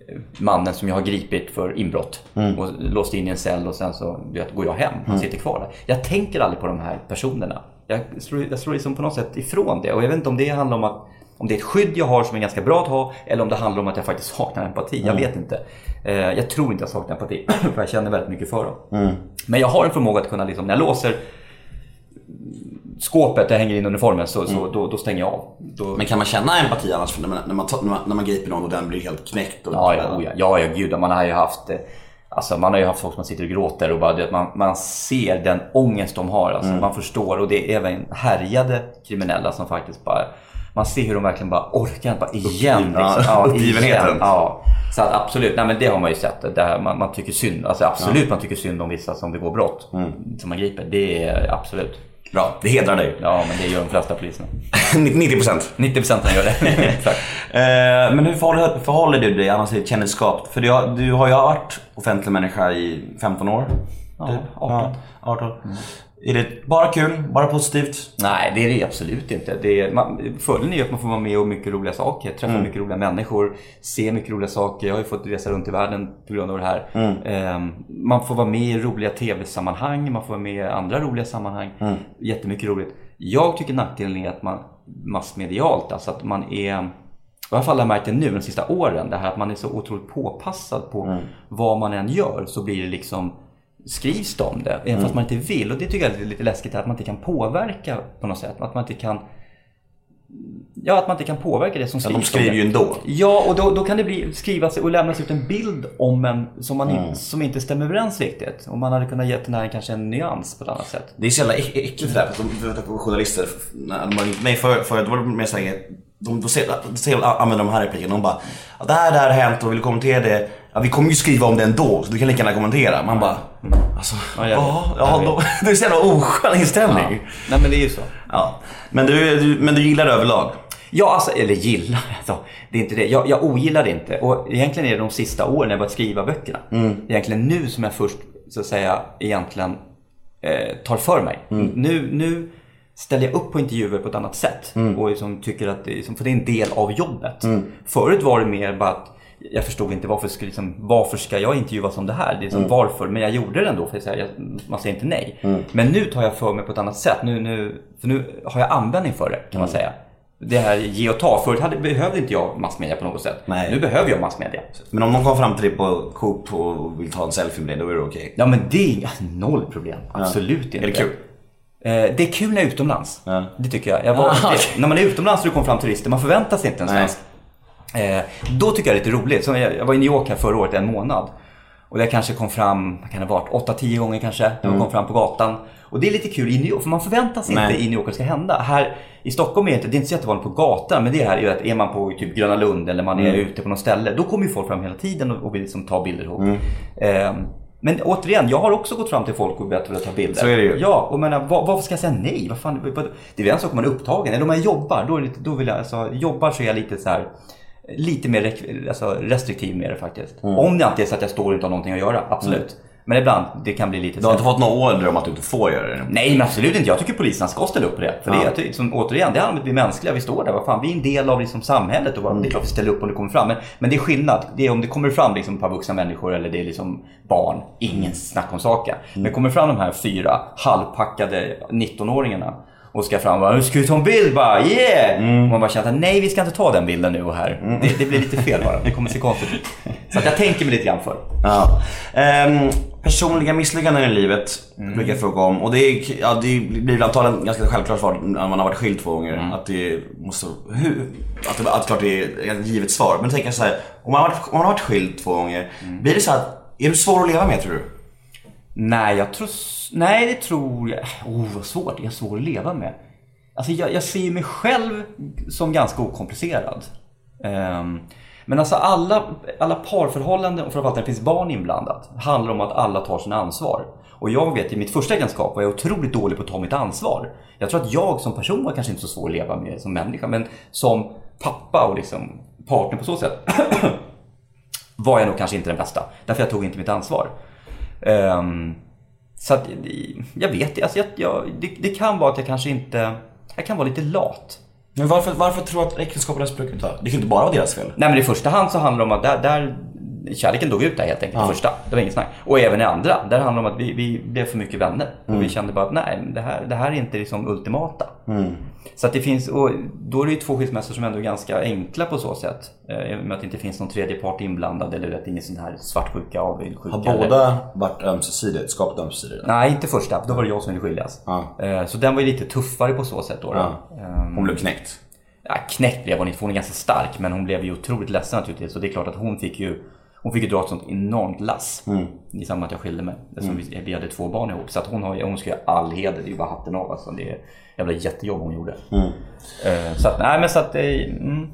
eh, mannen som jag har gripit för inbrott och låst in i en cell och sen så vet, går jag hem. Han sitter kvar där. Jag tänker aldrig på de här personerna. Jag slår, jag slår liksom på något sätt ifrån det. Och jag vet inte om det handlar om att om det är ett skydd jag har som är ganska bra att ha eller om det handlar om att jag faktiskt saknar empati. Jag vet inte. Eh, jag tror inte jag saknar empati för jag känner väldigt mycket för dem. Men jag har en förmåga att kunna, liksom, när jag låser skåpet där jag hänger in uniformen så, så då, då stänger jag av. Då, Men kan man känna empati annars när man, när man, när man, när man griper någon och den blir helt knäckt? Och, Ja, ja, oh ja, ja, ja gud. Man har ju haft eh, Alltså man har ju haft folk som sitter och gråter och bara, du vet, man, man ser den ångest de har. Alltså, Man förstår och det är även härjade kriminella som faktiskt bara Man ser hur de verkligen bara orkar, bara igen. Liksom. Ja, Ja, igen. Ja. Så att absolut, nej men det har man ju sett. Det här, man, man tycker synd, alltså absolut man tycker synd om vissa som begår brott. Som man griper. Det är absolut. Bra, det hedrar dig. Ja men det gör de flesta poliserna. 90 procent. 90% gör det. Exakt. Eh, men hur förhåller, förhåller du dig annars till kändisskap? För du, har- du har ju varit offentlig människa i 15 år. Ja, typ. 18. Ja, 18. Är det bara kul? Bara positivt? Nej, det är det absolut inte. Det är, man, fördelen är ju att man får vara med om mycket roliga saker, träffa mycket roliga människor, se mycket roliga saker. Jag har ju fått resa runt i världen på grund av det här. Ehm, man får vara med i roliga tv-sammanhang, man får vara med i andra roliga sammanhang. Jättemycket roligt. Jag tycker nackdelen är att man massmedialt, alltså att man är i alla fall har jag märkt det nu de sista åren, det här att man är så otroligt påpassad på vad man än gör så blir det liksom skrivs det om det, även fast man inte vill. Och det tycker jag är lite läskigt, att man inte kan påverka på något sätt. Att man inte kan Ja, att man inte kan påverka det som Ja, skrivs de om skriver ju ändå. Ja, och då, då kan det bli, skrivas och lämnas ut en bild om en som, man Mm. som inte stämmer överens riktigt. Och man hade kunnat ge den här kanske en nyans på ett annat sätt. Det är så jävla äck- äckligt det där. För de, för att journalister, när de ringt mig förut, för, då var det mer såhär, de, de, ser, de ser, använder de här replikerna. De bara, ja, det här, det här har hänt och vill kommentera det? Ja, vi kommer ju skriva om det ändå, så du kan lika gärna kommentera. Man bara, alltså, Ja, ja, jag då, det är så jävla oskön inställning. Nej, men det är ju så. Ja. Men, du, du, men du gillar det överlag? Ja, alltså, eller gillar, alltså, det är inte det. Jag, jag ogillar det inte. Och egentligen är det de sista åren när jag börjat skriva böckerna. Mm. Egentligen nu som jag först, så att säga, egentligen eh, tar för mig. Mm. Nu, nu ställer jag upp på intervjuer på ett annat sätt. Mm. Och liksom tycker att det, liksom- för det är en del av jobbet. Förut var det mer bara att jag förstod inte varför ska, liksom, varför ska jag intervjuas om det här? Det är Mm. liksom, Varför? Men jag gjorde det ändå för säga, jag, man säger inte nej. Mm. Men nu tar jag för mig på ett annat sätt. Nu, nu, för nu har jag användning för det kan man Mm. säga. Det här ge och ta. Förut hade, behövde inte jag massmedia på något sätt. Nej. Nu behöver jag massmedia. Men om någon kommer fram till dig på Coop och vill ta en selfie med dig, då är det okej? Ja men det är inga- noll problem. Absolut inte. Är det kul? Eh, det är kul när jag är utomlands. Ja. Det tycker jag. jag var, Ah, det, okej. när man är utomlands och det kommer fram turister, man förväntar sig inte en svensk. Eh, då tycker jag det är lite roligt. Så jag, jag var i New York här förra året en månad. Och det kanske kom fram, vad kan det ha varit, 8-10 gånger kanske. De kom fram på gatan. Och det är lite kul i New York, för man förväntar sig Nej. inte i New York att det ska hända. Här i Stockholm är det inte, det är inte så jättevanligt på gatan. Men det här är ju att är man på typ Gröna Lund eller man är ute på något ställe. Då kommer ju folk fram hela tiden och, och vill liksom ta bilder ihop. Eh, men återigen, jag har också gått fram till folk och bett att ta bilder. Så är det ju. Ja, och menar, var, varför ska jag säga nej? Vad fan, vad, det är väl en sak om man är upptagen. Eller om man jobbar, då, är det då vill jag, alltså, jobbar så är jag lite så här lite mer alltså, restriktiv med det faktiskt. Mm. Om det alltid är så att jag står inte har någonting att göra, absolut. Men ibland, det kan bli lite Du har inte fått några order om att du inte får göra det? Nej, men absolut inte. Jag tycker poliserna ska ställa upp på det. För det Ja. är att, liksom, återigen, det handlar om att vi är mänskliga. Vi står där, vad fan, vi är en del av liksom, samhället och Mm. det är klart vi ställer upp om det kommer fram. Men, men det är skillnad. Det är om det kommer fram liksom, ett par vuxna människor eller det är liksom barn. Ingen snack om saken. Mm. Men kommer fram de här fyra halvpackade 19-åringarna och ska fram och bara, ska vi ta en bild? Bara, yeah! Mm. Och man bara känner att nej, vi ska inte ta den bilden nu och här. Det, det blir lite fel bara. Det kommer se konstigt ut. Så att jag tänker mig lite grann för. Ja. Ehm, personliga misslyckanden i livet Mm. brukar jag fråga om. Och det, är, ja, det blir väl antagligen ganska självklart svar när man har varit skild två gånger. Mm. Att det måste... Hur, att, det, att klart det är ett givet svar. Men tänk så här, om man har varit, om man har varit skild två gånger. Mm. Blir det så att, är du svår att leva med tror du? Nej, jag tror... Nej, det tror jag... Oh, vad svårt. Jag är svår att leva med. Alltså, jag, jag ser ju mig själv som ganska okomplicerad. Um, men alltså alla, alla parförhållanden, och framförallt när det finns barn inblandat, handlar om att alla tar sina ansvar. Och jag vet, i mitt första äktenskap var jag otroligt dålig på att ta mitt ansvar. Jag tror att jag som person var kanske inte så svår att leva med som människa, men som pappa och liksom partner på så sätt var jag nog kanske inte den bästa. Därför jag tog inte mitt ansvar. Ehm, så att, jag vet inte, alltså jag, jag, det, det kan vara att jag kanske inte, jag kan vara lite lat. Men varför, varför tror du att äktenskapet har spruckit då? Det kan inte bara vara deras fel. Nej men i första hand så handlar det om att där, där kärleken dog ut där helt enkelt. I första, det var inget snack. Och även i andra, där handlar det om att vi, vi blev för mycket vänner. Och vi kände bara att nej, det här, det här är inte liksom ultimata. Så att det finns, och då är det ju två skilsmässor som ändå är ganska enkla på så sätt. Eh, I och med att det inte finns någon tredje part inblandad eller att det är ingen sån här svartsjuka, avundsjuka. Har eller- båda varit ömsesidigt, skapat ömsesidigt? Nej, inte första. Då var det jag som ville skiljas. Ja. Eh, Så den var ju lite tuffare på så sätt då. då. Ja. Ehm, Hon blev knäckt. Ja, knäckt blev hon inte, för hon är ganska stark. Men hon blev ju otroligt ledsen naturligtvis. Och det är klart att hon fick ju hon fick ju dra ett sånt enormt lass i samband med att jag skilde mig. Eftersom vi, vi hade två barn ihop. Så att hon, har, hon ska ju all heder. Det är ju bara hatten av. Alltså. Det är jävla jättejobb hon gjorde. Eh, Så att, nej men så att, eh, mm,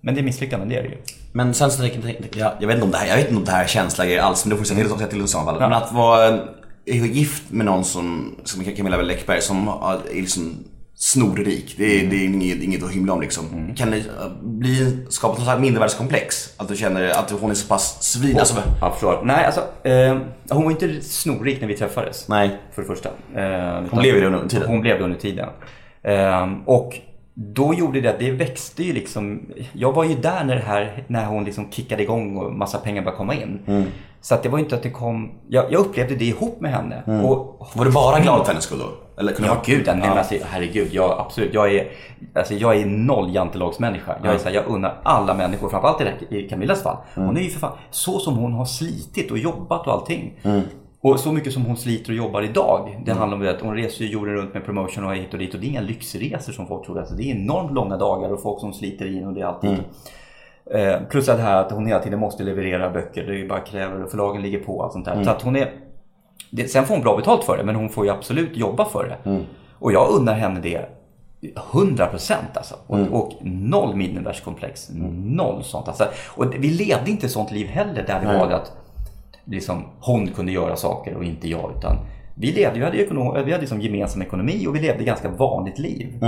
men det är misslyckanden, det är det ju. Men sen så jag, jag, vet inte om det här, jag vet inte om det här är känsla alls, men det får säga till, till i så fall. Men att vara gift med någon som, som Camilla Läckberg som är liksom snorrik. Det är, det är inget, inget att hymla om liksom. Kan det äh, bli, skapa något mindervärdeskomplex? Att du känner att hon är så pass svin, alltså, Jag förstår. Nej, alltså, eh, hon var inte snorrik när vi träffades. Nej. För det första. Eh, Hon blev det under tiden. Hon blev det under tiden. Eh, och då gjorde det att det växte ju liksom. Jag var ju där när, det här, när hon liksom kickade igång och massa pengar började komma in. Mm. Så att det var inte att det kom. Jag, jag upplevde det ihop med henne. Och, Var du bara glad för hennes skull då? Eller kunde Ja man- gud, ja. men alltså, herregud. Jag, absolut, jag är, alltså, jag är noll jantelagsmänniska. Jag, är så här, jag unnar alla människor, framförallt i, i Camillas fall. Hon är ju för fan, så som hon har slitit och jobbat och allting. Och så mycket som hon sliter och jobbar idag. Det handlar om det att hon reser ju jorden runt med promotion och hit och dit. Och det är inga lyxresor som folk tror. Alltså, det är enormt långa dagar och folk som sliter in och det är allting. Eh, plus att här att hon hela tiden måste leverera böcker. Det är bara kräver och förlagen ligger på och allt sånt där. Så att hon är det, sen får hon bra betalt för det, men hon får ju absolut jobba för det. Och jag unnar henne det 100 procent alltså. Och, och noll mindervärdeskomplex. Noll sånt. Alltså. Och vi levde inte sånt liv heller där det var det att liksom, hon kunde göra saker och inte jag. Utan vi levde, vi hade, ekonom, vi hade liksom gemensam ekonomi och vi levde ganska vanligt liv.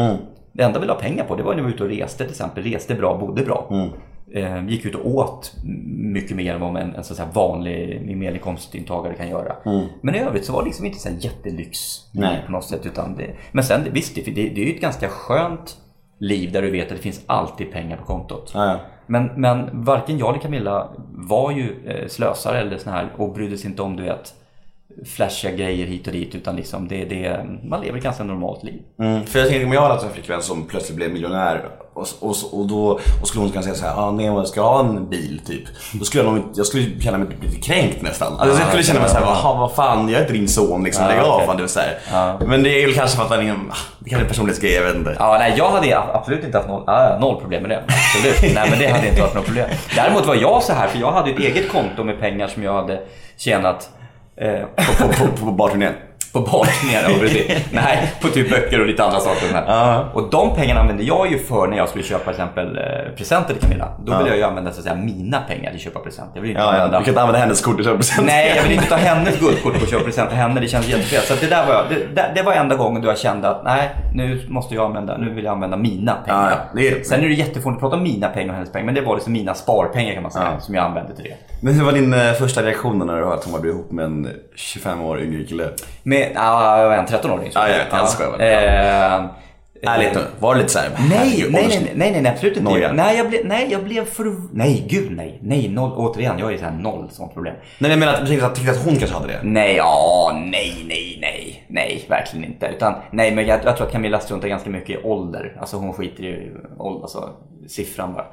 Det enda vi la pengar på det var när vi var ute och reste till exempel. Reste bra, bodde bra. Eh, gick ut och åt mycket mer än vad en, en så att vanlig medelinkomsttagare kan göra. Men i övrigt så var det liksom inte så här jättelyx Nej. på något sätt. Utan det, men sen visst, det, det, det är ju ett ganska skönt liv där du vet att det finns alltid pengar på kontot. Ja, ja. Men, men varken jag eller Camilla var ju eh, slösare eller sån här och brydde sig inte om du vet flashiga grejer hit och dit utan liksom det, det, man lever ett ganska normalt liv. Mm, för jag tänker om jag hade haft en flickvän som plötsligt blev miljonär och, och, och då och skulle hon kunna säga såhär, ah, nej jag ska ha en bil typ. Då skulle jag nog jag skulle känna mig lite kränkt nästan. Alltså, jag skulle känna mig såhär, jaha vad fan, jag är inte din son liksom, lägg av fan du så här. Men det är väl kanske för att han är, ah, det kanske är personlighetsgrej, jag vet inte. Ja, nej, jag hade absolut inte haft noll, ah, noll problem med det. Absolut. nej, men det hade inte varit något problem. Däremot var jag så här, för jag hade ett eget konto med pengar som jag hade tjänat eh, På, på, på, på barturnén på. Ja, precis. Nej, på typ böcker och lite andra saker. Här. Och de pengarna använde jag ju för när jag skulle köpa till exempel eh, presenter till Camilla. Då ville jag ju använda så att säga, mina pengar till att köpa presenter. Jag vill inte Ja, ja, använda du kan inte använda hennes kort i köppresent. Nej, jag vill inte ta hennes guldkort och köpa present till henne. Det känns jättefel. Så att det, där var, jag- det, det, var enda gången då jag kände att nej, nu måste jag använda, nu vill jag använda mina pengar. Ja, det är- Sen är det jättefånigt att prata om mina pengar och hennes pengar, men det var liksom mina sparpengar kan man säga, som jag använde till det. Men hur var din eh, första reaktion när du hörde att hon var ihop med en 25 år yngre kille? Med, ja, jag var en 13-åring. så. Ja, jag vet. Jag skojar bara. Eh, Ärligt nu, var det lite såhär, Nej, nej, nej, nej, nej, nej, absolut inte. Noja. Nej, jag blev, nej, jag blev för... Nej, gud nej. Nej, noll, återigen, jag är så här noll sånt problem. Nej jag menar att du tänkte att, hon kanske hade det? Nej, ja, nej, nej, nej, nej, verkligen inte. Utan, nej, men jag, jag tror att Camilla struntar ganska mycket i ålder. Alltså hon skiter i ålder, alltså siffran bara.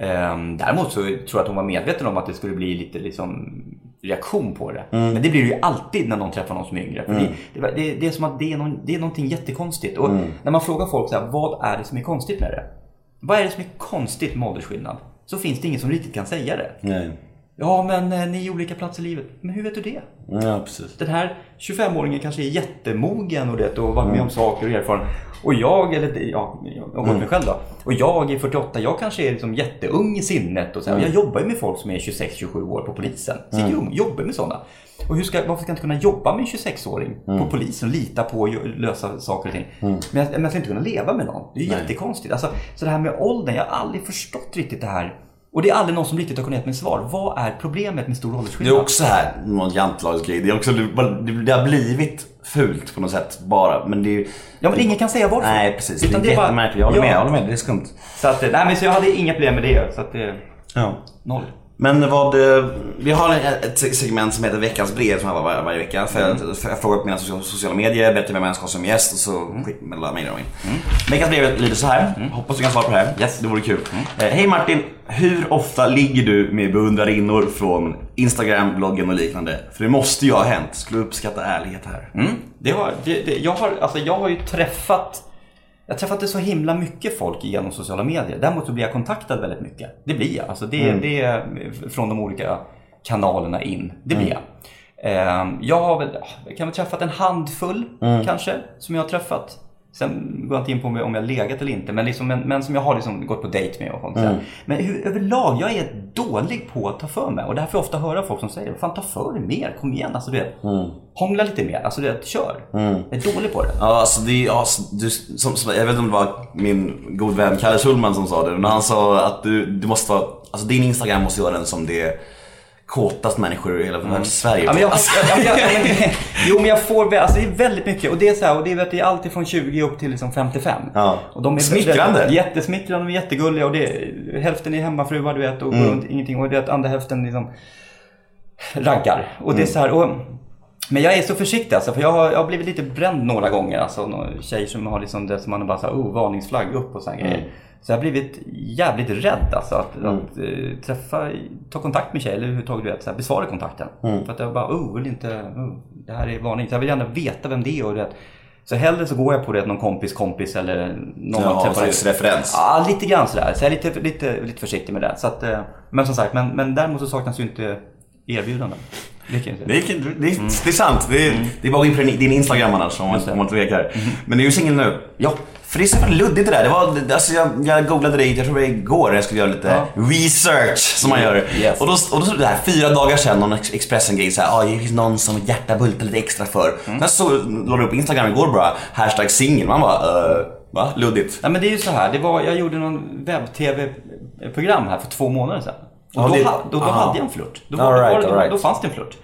Ehm, däremot så tror jag att hon var medveten om att det skulle bli lite liksom, reaktion på det. Men det blir det ju alltid när någon träffar någon som är yngre. För det, det, det, det är som att det är, någon, det är någonting jättekonstigt. Och när man frågar folk så här, vad är det som är konstigt med det? Vad är det som är konstigt med åldersskillnad? Så finns det ingen som riktigt kan säga det. Nej. Ja, men eh, ni är olika platser i livet. Men hur vet du det? Ja precis. Den här 25-åringen kanske är jättemogen och, det, och varit med om saker och erfaren. Och jag, eller ja, jag har mig själv då. Och jag är 48, jag kanske är liksom jätteung i sinnet. Och så här. Jag jobbar ju med folk som är 26-27 år på polisen. Sitter mm. jobbar med sådana. Och hur ska, varför ska jag inte kunna jobba med en 26-åring på polisen och lita på gö- lösa saker och ting? Men, jag, men jag ska inte kunna leva med någon. Det är ju jättekonstigt. Alltså, så det här med åldern, jag har aldrig förstått riktigt det här. Och det är aldrig någon som riktigt har kunnat ge mig svar. Vad är problemet med stor Det är åldersskillnad? också här någon jantelagsgrej. Det, är också, det, har blivit fult på något sätt bara. Men det är ju... Ja, men ingen kan säga varför. Nej precis, Utan det är jättemärkligt. Jag håller Ja. med, jag håller med. Det är skumt. Så, att, nej, men så jag hade inga problem med det. Så att det, Ja. noll. Men vad, eh, vi har ett segment som heter veckans brev som jag har var, varje vecka. För Mm. jag, jag frågar på mina sociala, medier, berättar vem jag ska ha som gäst och så Mm. skickar man mejlar de in. Veckans brev lyder så här. hoppas du kan svara på det här. Yes. Det vore kul. Eh, Hej Martin, hur ofta ligger du med beundrarinnor från Instagram, bloggen och liknande? För det måste ju ha hänt. Skulle uppskatta ärlighet här. Mm. Det har, det, det, jag, har, alltså, jag har ju träffat jag har träffat så himla mycket folk genom sociala medier. Däremot så blir jag kontaktad väldigt mycket. Det blir jag. Alltså det, det är från de olika kanalerna in. Det blir jag. Ehm, Jag har väl, jag kan väl träffat en handfull kanske, som jag har träffat. Sen går jag inte in på om jag, legat eller inte, men, liksom, men, men som jag har liksom gått på dejt med och sånt. där. Men hur, överlag, jag är dålig på att ta för mig. Och därför får jag ofta höra folk som säger, fan ta för dig mer, kom igen. Alltså, du vet, Hångla lite mer, alltså du vet, kör. Jag är dålig på det. Ja, alltså det är, alltså, du, som, som, jag vet inte om det var min god vän Kalle Schulman som sa det, men han sa att du, du måste vara, alltså din Instagram måste göra den som det kåtast människor i hela mm. Sverige Ja, men jag, Alltså, jag, ja, men, jo men jag får, alltså det är väldigt mycket och det är så här, och det är, det är alltid från 20 upp till liksom 55. Ja. Och de är Smickrande. väldigt- Jättesmickrande och jättegulliga och det är, hälften är hemmafruar du vet och går runt ingenting och det är andra hälften liksom raggar. Och det är så här, och, men jag är så försiktig alltså, för jag har, jag har blivit lite bränd några gånger. Alltså några tjejer som har liksom det som man bara såhär, oh, varningsflagg upp och sådana grejer. Så jag har blivit jävligt rädd alltså att, att eh, träffa, ta kontakt med tjejer eller överhuvudtaget du vet, så här, besvara kontakten. För att jag bara, oh, vill inte, oh, det här är varning. Så jag vill gärna veta vem det är och det. Så hellre så går jag på det någon kompis kompis eller någon Ja, man träffar ut. referens. Ja, lite grann sådär. Så jag är lite, lite, lite försiktig med det. Så att, eh, men som sagt, men, men däremot så saknas ju inte erbjudanden. Det kan. Det är, det, är, det är sant. Det är, det är bara din, Instagram annars om man, om man tvekar. Men det är ju singel nu. Ja. För det är så jävla luddigt det där. Det var, alltså jag, jag googlade dig, jag tror det var igår, jag skulle göra lite Ja. research som man gör. Yes. Och då, och då stod det här fyra dagar sedan, någon Ex- Expressen-grej såhär, ah, det finns någon som hjärta bultar lite extra för. Mm. Sen så la du upp Instagram igår bara, hashtag singel. Man bara, uh, va? Luddigt. Nej men det är ju så här, det var, jag gjorde någon webb-tv-program här för två månader sedan. Och Ja, då, det- ha, då, då hade jag en flört. Då, right, det- all right. då fanns det en flört.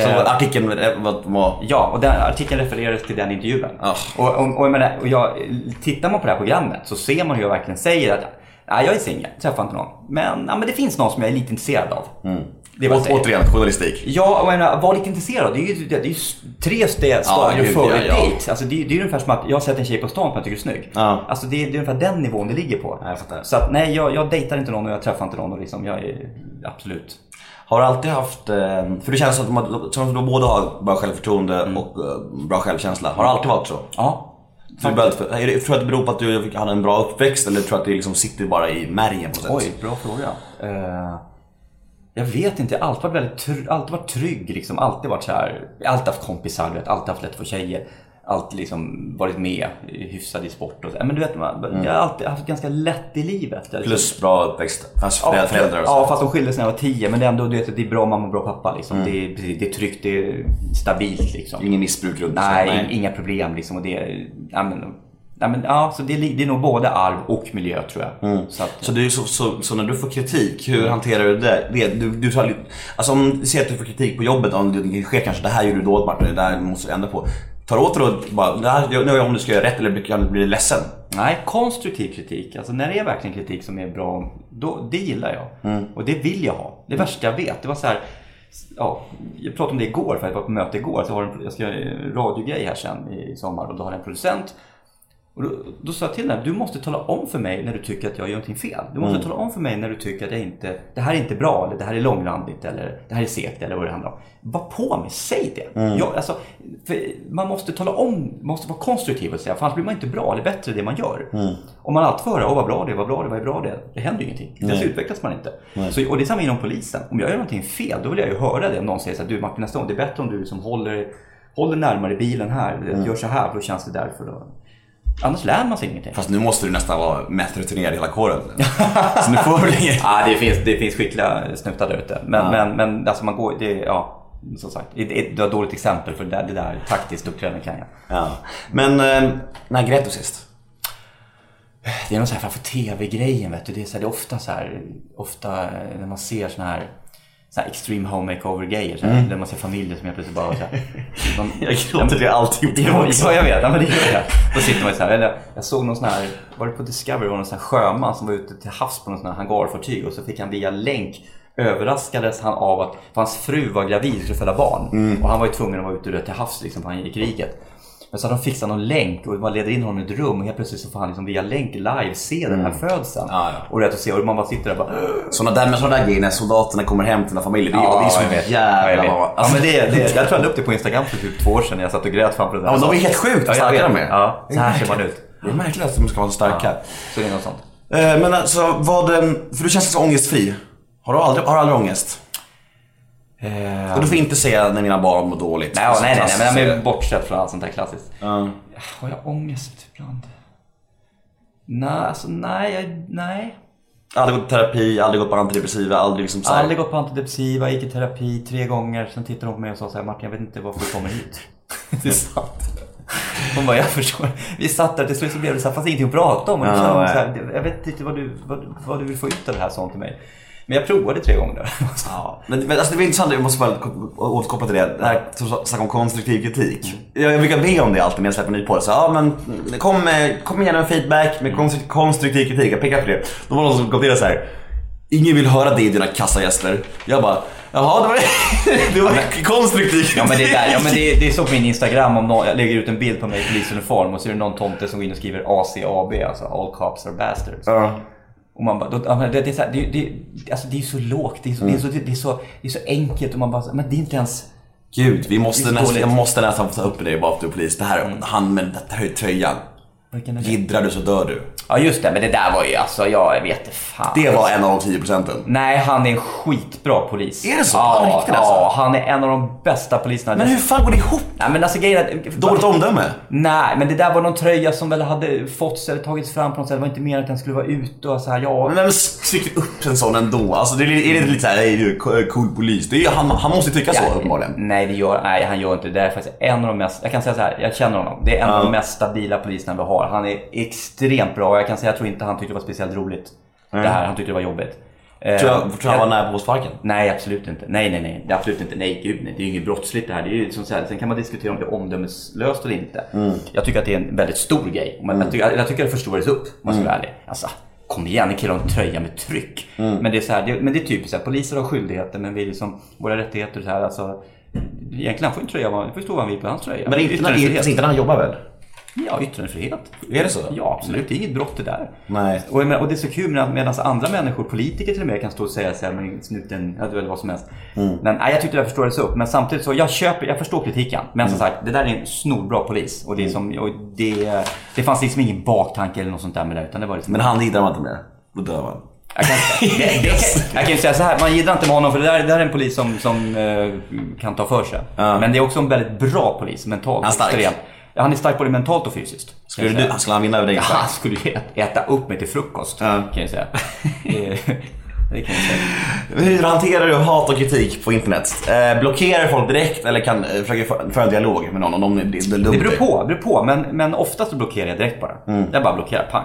Så Eh, artikeln eh, var, var Ja, och den artikeln refererades till den intervjun. Ah. Och, och, och, jag menar, och jag, tittar man på det här programmet så ser man hur jag verkligen säger att nej, jag är singel, träffar inte någon. Men, ja, men det finns någon som jag är lite intresserad av. Det jag Å, säger. återigen, journalistik. Ja, och jag menar, var lite intresserad. Det är ju, det är ju tre steg gud, före ja, ja. dejt. Alltså, det, är- det är ungefär som att jag har sett en tjej på stan som jag tycker är snygg. Ja. Alltså, det, är- det är ungefär den nivån det ligger på. Ja, jag fattar. Så att, nej, jag, jag dejtar inte någon och jag träffar inte någon. Och liksom, jag är, absolut. Har du alltid haft, eh, för det känns som att de- som att du båda har bra självförtroende Mm. och eh, bra självkänsla. Har det alltid varit så? Ja. Tror du att det beror på att du hade en bra uppväxt eller tror du att det liksom sitter bara i märgen på något sätt? Oj, bra fråga. Eh, jag vet inte, jag har alltid varit väldigt tr- alltid varit trygg. Liksom. Alltid varit så här, alltid haft kompisar, vet, alltid haft lätt för tjejer. Alltid liksom varit med, hyfsad i sport och så. Men du vet, man, jag har alltid haft ganska lätt i livet. Liksom- Plus bra uppväxt, alltså föräldrar, föräldrar och så. Ja, fast de skilde sig när jag var tio. Men det är ändå, du vet, det är bra mamma och bra pappa. Liksom. Mm. Det, är, det är tryggt, det är stabilt. Liksom. Ingen missbruk runt Nej, in- inga problem liksom. Och det, ja, men, ja, men, ja, så det, är det är nog både arv och miljö tror jag. Så att, Mm. Så, så, så, så när du får kritik, hur hanterar du det? det du, du alltså om du ser att du får kritik på jobbet, om det sker kanske det här gjorde du dåligt Martin, det där måste du ändra på. Tar åt dig då bara, nu om du ska göra rätt eller blir- kan du bli ledsen? Nej, konstruktiv kritik. Alltså när det är verkligen kritik som är bra, då, det gillar jag. Mm. Och det vill jag ha. Det värsta jag vet, det var så här. Ja, jag pratade om det igår, för jag var på möte igår. Så har en- jag ska göra en radiogrej här sen i sommar och då har jag en producent. Och då, då sa jag till henne, du måste tala om för mig när du tycker att jag gör någonting fel. Du måste tala om för mig när du tycker att jag inte, det här är inte bra, eller det här är långrandigt, eller det här är segt, eller vad det handlar om. Var på mig, säg det. Jag, alltså, man måste tala om, måste vara konstruktiv och säga, för annars blir man inte bra eller bättre i det man gör. Om man alltid får höra, åh vad bra det är, vad bra det är, vad bra det är. Det händer ju ingenting. Sen så utvecklas man inte. Så, och det är samma inom polisen. Om jag gör någonting fel, då vill jag ju höra det. Om någon säger så här, du Martin nästa gång, det är bättre om du liksom håller, håller närmare bilen här, gör så här, då känns det därför. Då. Annars lär man sig ingenting. Fast nu måste du nästan vara mest rutinerad i hela kåren. så nu får du inget. Ja, det finns, det finns skickliga snuttar där ute. Men, men, men alltså man går, det, ja, som sagt. Det det var ett dåligt exempel för det där, det där taktiskt uppträdande kan jag. Ja. Men eh, när grät du sist? Det är någon så här framför TV-grejen vet du. Det är, så här, det är ofta så här, ofta när man ser såna här så här extreme home makeover-grejer. Så här, Där man ser familjer som helt plötsligt bara... Så här, någon, Jag gråter det alltid Ja, ja, jag vet. Ja, men det gör jag. Då sitter man så här. Eller, jag såg någon sån här, var det på Discovery, var någon sån här sjöman som var ute till havs på någon sån här hangarfartyg och så fick han via länk överraskades han av att hans fru var gravid och skulle föda barn. Och han var ju tvungen att vara ute till havs liksom, för han gick i kriget. Men så hade de fixat någon länk och man leder in honom i ett rum och helt plötsligt så får han liksom via länk live se den här födseln. Ja, ja. Och är att se och man bara sitter där och bara Såna där, med sådana där grejer när soldaterna kommer hem till sina familjer. Det, är- det är så jag vet. jävla Ja, bra. Ja, men det, det, jag tror jag la upp det på Instagram för typ två år sedan när jag satt och grät framför den. Ja, men de är helt sjukt Ja, starka de är. Ja, så här ser man ut. Det är märkligt att de ska vara så starka. Ja, så det är något sånt. Eh, Men alltså, vad, eh, för du känns så ångestfri. Har du aldrig, har du aldrig ångest? Eh, Och du får inte säga när mina barn mår dåligt. Nej, nej, nej, nej, men, bortsett från allt sånt där klassiskt. Ja. Har jag ångest ibland? Nej, alltså nej, jag, nej. Aldrig gått i terapi, aldrig gått på antidepressiva, aldrig liksom så här- Aldrig gått på antidepressiva, gick i terapi tre gånger. Sen tittade hon på mig och sa så här, Martin jag vet inte varför du kommer hit. Det är sant. Hon bara, jag förstår. Vi satt där till slut så blev det så här, fanns ingenting att prata om. Och Ja, så här, jag vet inte vad du, vad, vad du vill få ut av det här, sånt till mig. Men jag provade tre gånger där. Ja, men, men alltså det var intressant, jag måste bara ko- återkoppla till det. Det här som snackar om konstruktiv kritik. Jag, jag brukar be om det alltid när jag släpper en ny podd. Så, ja, men kom, med, kom igen med feedback med konstru- konstruktiv kritik. Jag pekar på det. Då var någon som kommenterade så här. Ingen vill höra det dina kassagäster. Jag bara, jaha det var, det var konstruktiv kritik. Ja men det är ja men det är, det är så på min Instagram om någon, jag lägger ut en bild på mig i polisuniform och så är det någon tomte som går in och skriver ACAB, alltså All Cops Are Bastards. Ja. Och man bara, då, det, är så här, det, det, alltså det är så lågt, det är så, det, är så, det, är så, det är så enkelt och man bara, men det är inte ens... Gud, vi måste nästan, jag måste nästan få ta upp det bara för att du är polis. Det här, han med den här tröjan. Giddrar du så dör du. Ja just det, men det där var ju alltså, jag vet inte fan. Det var en av de 10 procenten. Nej, han är en skitbra polis. Är det så? Ja, På riktigt, alltså? ja, han är en av de bästa poliserna. Men hur fan går det ihop? Nej men alltså grejen är Dåligt omdöme? Nej, men det där var någon tröja som väl hade fått eller tagits fram på något sätt. Det var inte mer att den skulle vara ute och så här, ja. Men vem trycker upp en sån ändå? Alltså det är, är det lite såhär, hej du är cool polis. Det är, han, han måste ju tycka så Ja, uppenbarligen. Nej, det gör, nej, han gör inte det. Det är faktiskt en av de mest, jag kan säga så här, jag känner honom. Det är en av de mest stabila poliserna vi har. Han är extremt bra och jag kan säga, jag tror inte han tyckte det var speciellt roligt. Det här, han tyckte det var jobbigt. Eh, Tror jag, tror jag han var nära på sparken? Nej, absolut inte. Nej, nej, nej. Det är absolut inte. Nej, gud nej. Det är ju inget brottsligt det här. Det är ju som så här, sen kan man diskutera om det är omdömeslöst eller inte. Jag tycker att det är en väldigt stor grej. Men jag, tycker, jag tycker att det förstorades upp, om man ska vara ärlig. Alltså, kom igen, en kille har en tröja med tryck. Men det är så här, det, men det är typiskt så här, poliser har skyldigheter men vi är liksom, våra rättigheter så här, alltså. Egentligen han får en tröja, han får stå vad han vill på hans tröja. Men inte, inte, yttrandefrihet. inte när han jobbar väl? Ja, yttrandefrihet. Är det så? Ja, absolut. Det är inget brott det där. Nej. Och, och det är så kul med- medan andra människor, politiker till och med, kan stå och säga så här, men snuten, ja, väl vad som helst. Mm. Men, nej, jag tyckte det förstås upp. Men samtidigt så, jag köper, jag förstår kritiken. Men Mm. som sagt, det där är en snorbra polis. Och det, är som, och det, det fanns liksom ingen baktanke eller något sånt där med det. Utan det var liksom, Men han giddrar man inte med. Då dör man. jag, kan, det, det, kan- jag kan ju säga så här, man gillar inte med honom för det där, det där är en polis som, som eh, kan ta för sig. Ja. Men det är också en väldigt bra polis, mentalt Han är stark. extremt. Han är stark både mentalt och fysiskt. Skulle, du, skulle han vinna över dig? Ja, han skulle äta upp mig till frukost, Ja. kan jag säga. Det, det kan jag säga. Hur hanterar du hat och kritik på internet? Eh, blockerar folk direkt eller kan, eh, försöker föra en dialog med någon om de, det, det? Det beror på, beror på men, men oftast blockerar jag direkt bara. Mm. Jag bara blockerar, pang.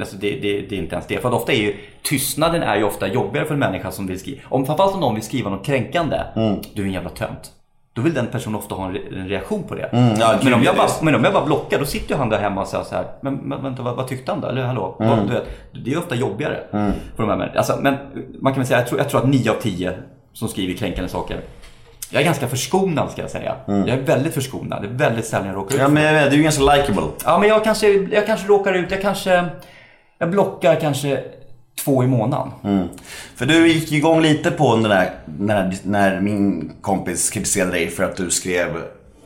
Alltså det, det, det är inte ens det. För att ofta är ju tystnaden är ju ofta jobbigare för en människa som vill skriva. Om framförallt om någon vill skriva något kränkande. Mm. Du är en jävla tönt. Då vill den personen ofta ha en, re- en reaktion på det. Mm, ja, men, om jag bara, men om jag bara blockar, då sitter ju han där hemma och säger så här. Men, men vänta, vad, vad tyckte han då? Eller hallå? Mm. Vad, du vet, det är ofta jobbigare för de här människorna. Alltså, men man kan väl säga, jag tror, jag tror att 9 av 10 som skriver kränkande saker jag är ganska förskonad ska jag säga. Jag är väldigt förskonad. Det är väldigt sällan jag råkar ut Ja men jag vet, du är ju ganska likeable. Ja, men jag kanske, jag kanske råkar ut, jag kanske, jag blockar kanske två i månaden. Mm. För du gick ju igång lite på den där, när, när min kompis kritiserade dig för att du skrev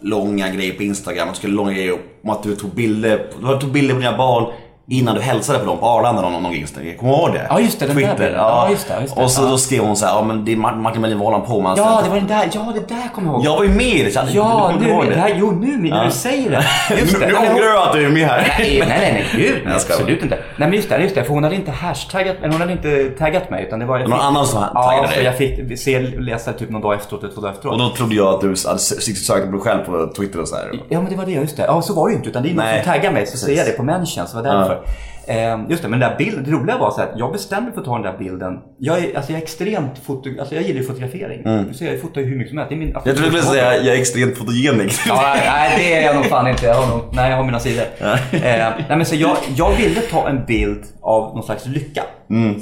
långa grejer på Instagram. Att du skulle långa grejer om att du tog bilder, du tog bilder på dina barn innan du hälsade på dem på Arlanda någon, någon Instagram. Kommer du ihåg det? Ja, just det, den där Twitter. bilden. Ja. Ja, just det, just det. Och så Ja. då skrev hon så här, ja men det är Martin Melin, han på med? Ja, Så- det var den där, ja det där kommer jag ihåg. Jag var ju med i det, så Ja, nu, ihåg det det. här, jo nu när du säger det. Just det. nu ångrar du att du är med här. Nej, nej, nej, nej, gud, nej, absolut inte. Nej, men just det, just det, för hon hade inte hashtaggat, eller hon hade inte taggat mig, utan det var... någon fick- annan som Ja, taggade så dig. jag fick se, läsa typ någon dag efteråt, eller två dagar efteråt. Och då trodde jag att du hade sökt på dig själv på Twitter och så här. Ja men det var det, just det. Ja så var det ju inte. Utan det är någon som taggar mig så ser jag det på mentions. Det var därför. Eh, just det, men den där bilden, det roliga var så att jag bestämde mig för att ta den där bilden. Jag är, alltså jag är extremt foto, alltså jag gillar fotografering. Du ser, jag fotar ju hur mycket som helst. Det är min Jag trodde du skulle säga jag är extremt fotogenik. Ja, nej, det är jag nog fan inte. Jag har nog, nej, jag har mina sidor. Eh, nej, men så jag, jag ville ta en bild av någon slags lycka.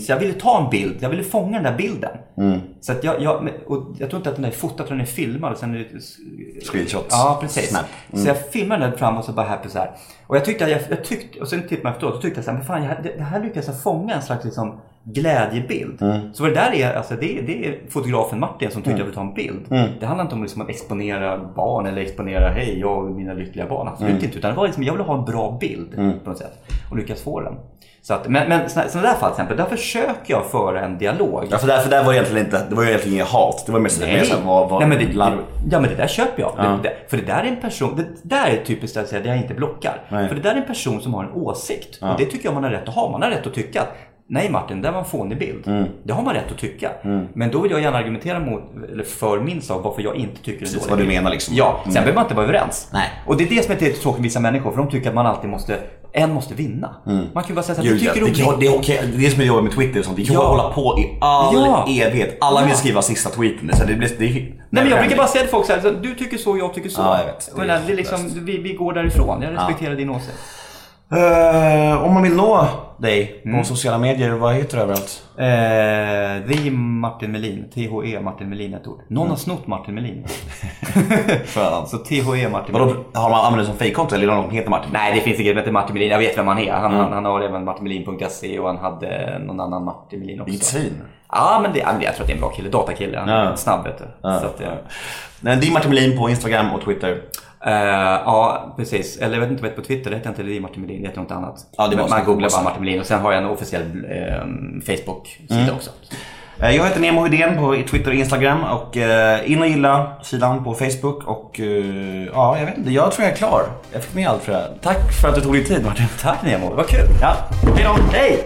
Så jag ville ta en bild, jag ville fånga den där bilden. Så att jag, jag, och jag tror inte att den är fotad, jag tror den är filmad. Och sen är det, Screenshots. Ja, precis. Snap. Så jag filmade den fram och så bara happy så här. Och jag tyckte, jag, jag tyckte, och sen tittade man efteråt och tyckte jag så här, men fan, jag, det, här lyckades jag fånga en slags liksom glädjebild. Så vad det där är, alltså det, det är fotografen Martin som tyckte jag ville ta en bild. Det handlar inte om liksom att exponera barn eller exponera, hej jag och mina lyckliga barn. Absolut inte. Utan det var liksom, jag ville ha en bra bild på något sätt. Och lyckas få den. Så att, men men sådana där fall till exempel, där försöker jag föra en dialog. Ja, för där, för där var det egentligen inte, det var ju egentligen inget hat. Det var mer, mer så här, vad, vad, Nej, men det, larv- ja men det där köper jag. Det, det, för det där är en person, det där är typiskt att säga att jag inte blockar. Nej. För det där är en person som har en åsikt. Och det tycker jag man har rätt att ha. Man har rätt att tycka att Nej Martin, det var en fånig bild. Mm. Det har man rätt att tycka. Men då vill jag gärna argumentera mot, eller för min sak varför jag inte tycker det är Precis, vad du menar liksom. Ja, sen Mm. behöver man inte vara överens. Nej. Och det är det som är lite tråkigt med vissa människor. För de tycker att man alltid måste, en måste vinna. Man kan ju bara säga så här, Gud, du ja, tycker det, kan- det, är okej. det är det som är jobbigt med Twitter och sånt. Det kan Ja. hålla på i all Ja. evighet. Alla vill Ja. skriva sista tweeten. Så det blir, det, Nej men jag brukar bara säga till folk så här, så du tycker så, jag tycker så. Ja, jag vet. Jag menar, det är liksom, vi, vi går därifrån. Jag respekterar din åsikt. Eh, om man vill nå dig Mm. på sociala medier, vad heter du överallt? Eh, the Martin Melin. THE Martin Melin ett ord. Någon har snott Martin Melin. Så THE Martin Melin. har man använt det som fejkkonto eller någon heter Martin? Nej det finns inget som heter Martin Melin. Jag vet vem han är. Han, han, han har även martinmelin.se och han hade någon annan Martin Melin också. Vilket svin. Ja men det, jag tror att det är en bra kille. Datakille. Han är Ja. snabb vet du. Ja, Så att, ja. är Martin Melin på Instagram och Twitter. Eh, ja, precis. Eller jag vet inte vad heter på Twitter. Det heter inte är Martin Melin. Det heter något annat. Ja, det man googlar bara Martin Melin och sen har jag en officiell eh, Facebook-sida Mm. också. Eh, Jag heter Nemo Hedén på Twitter och Instagram och eh, in och gilla sidan på Facebook och eh, ja, jag vet inte. Jag tror jag är klar. Jag fick med allt för det här. Tack för att du tog din tid Martin. Tack Nemo, det var kul. Ja, hejdå! Hej!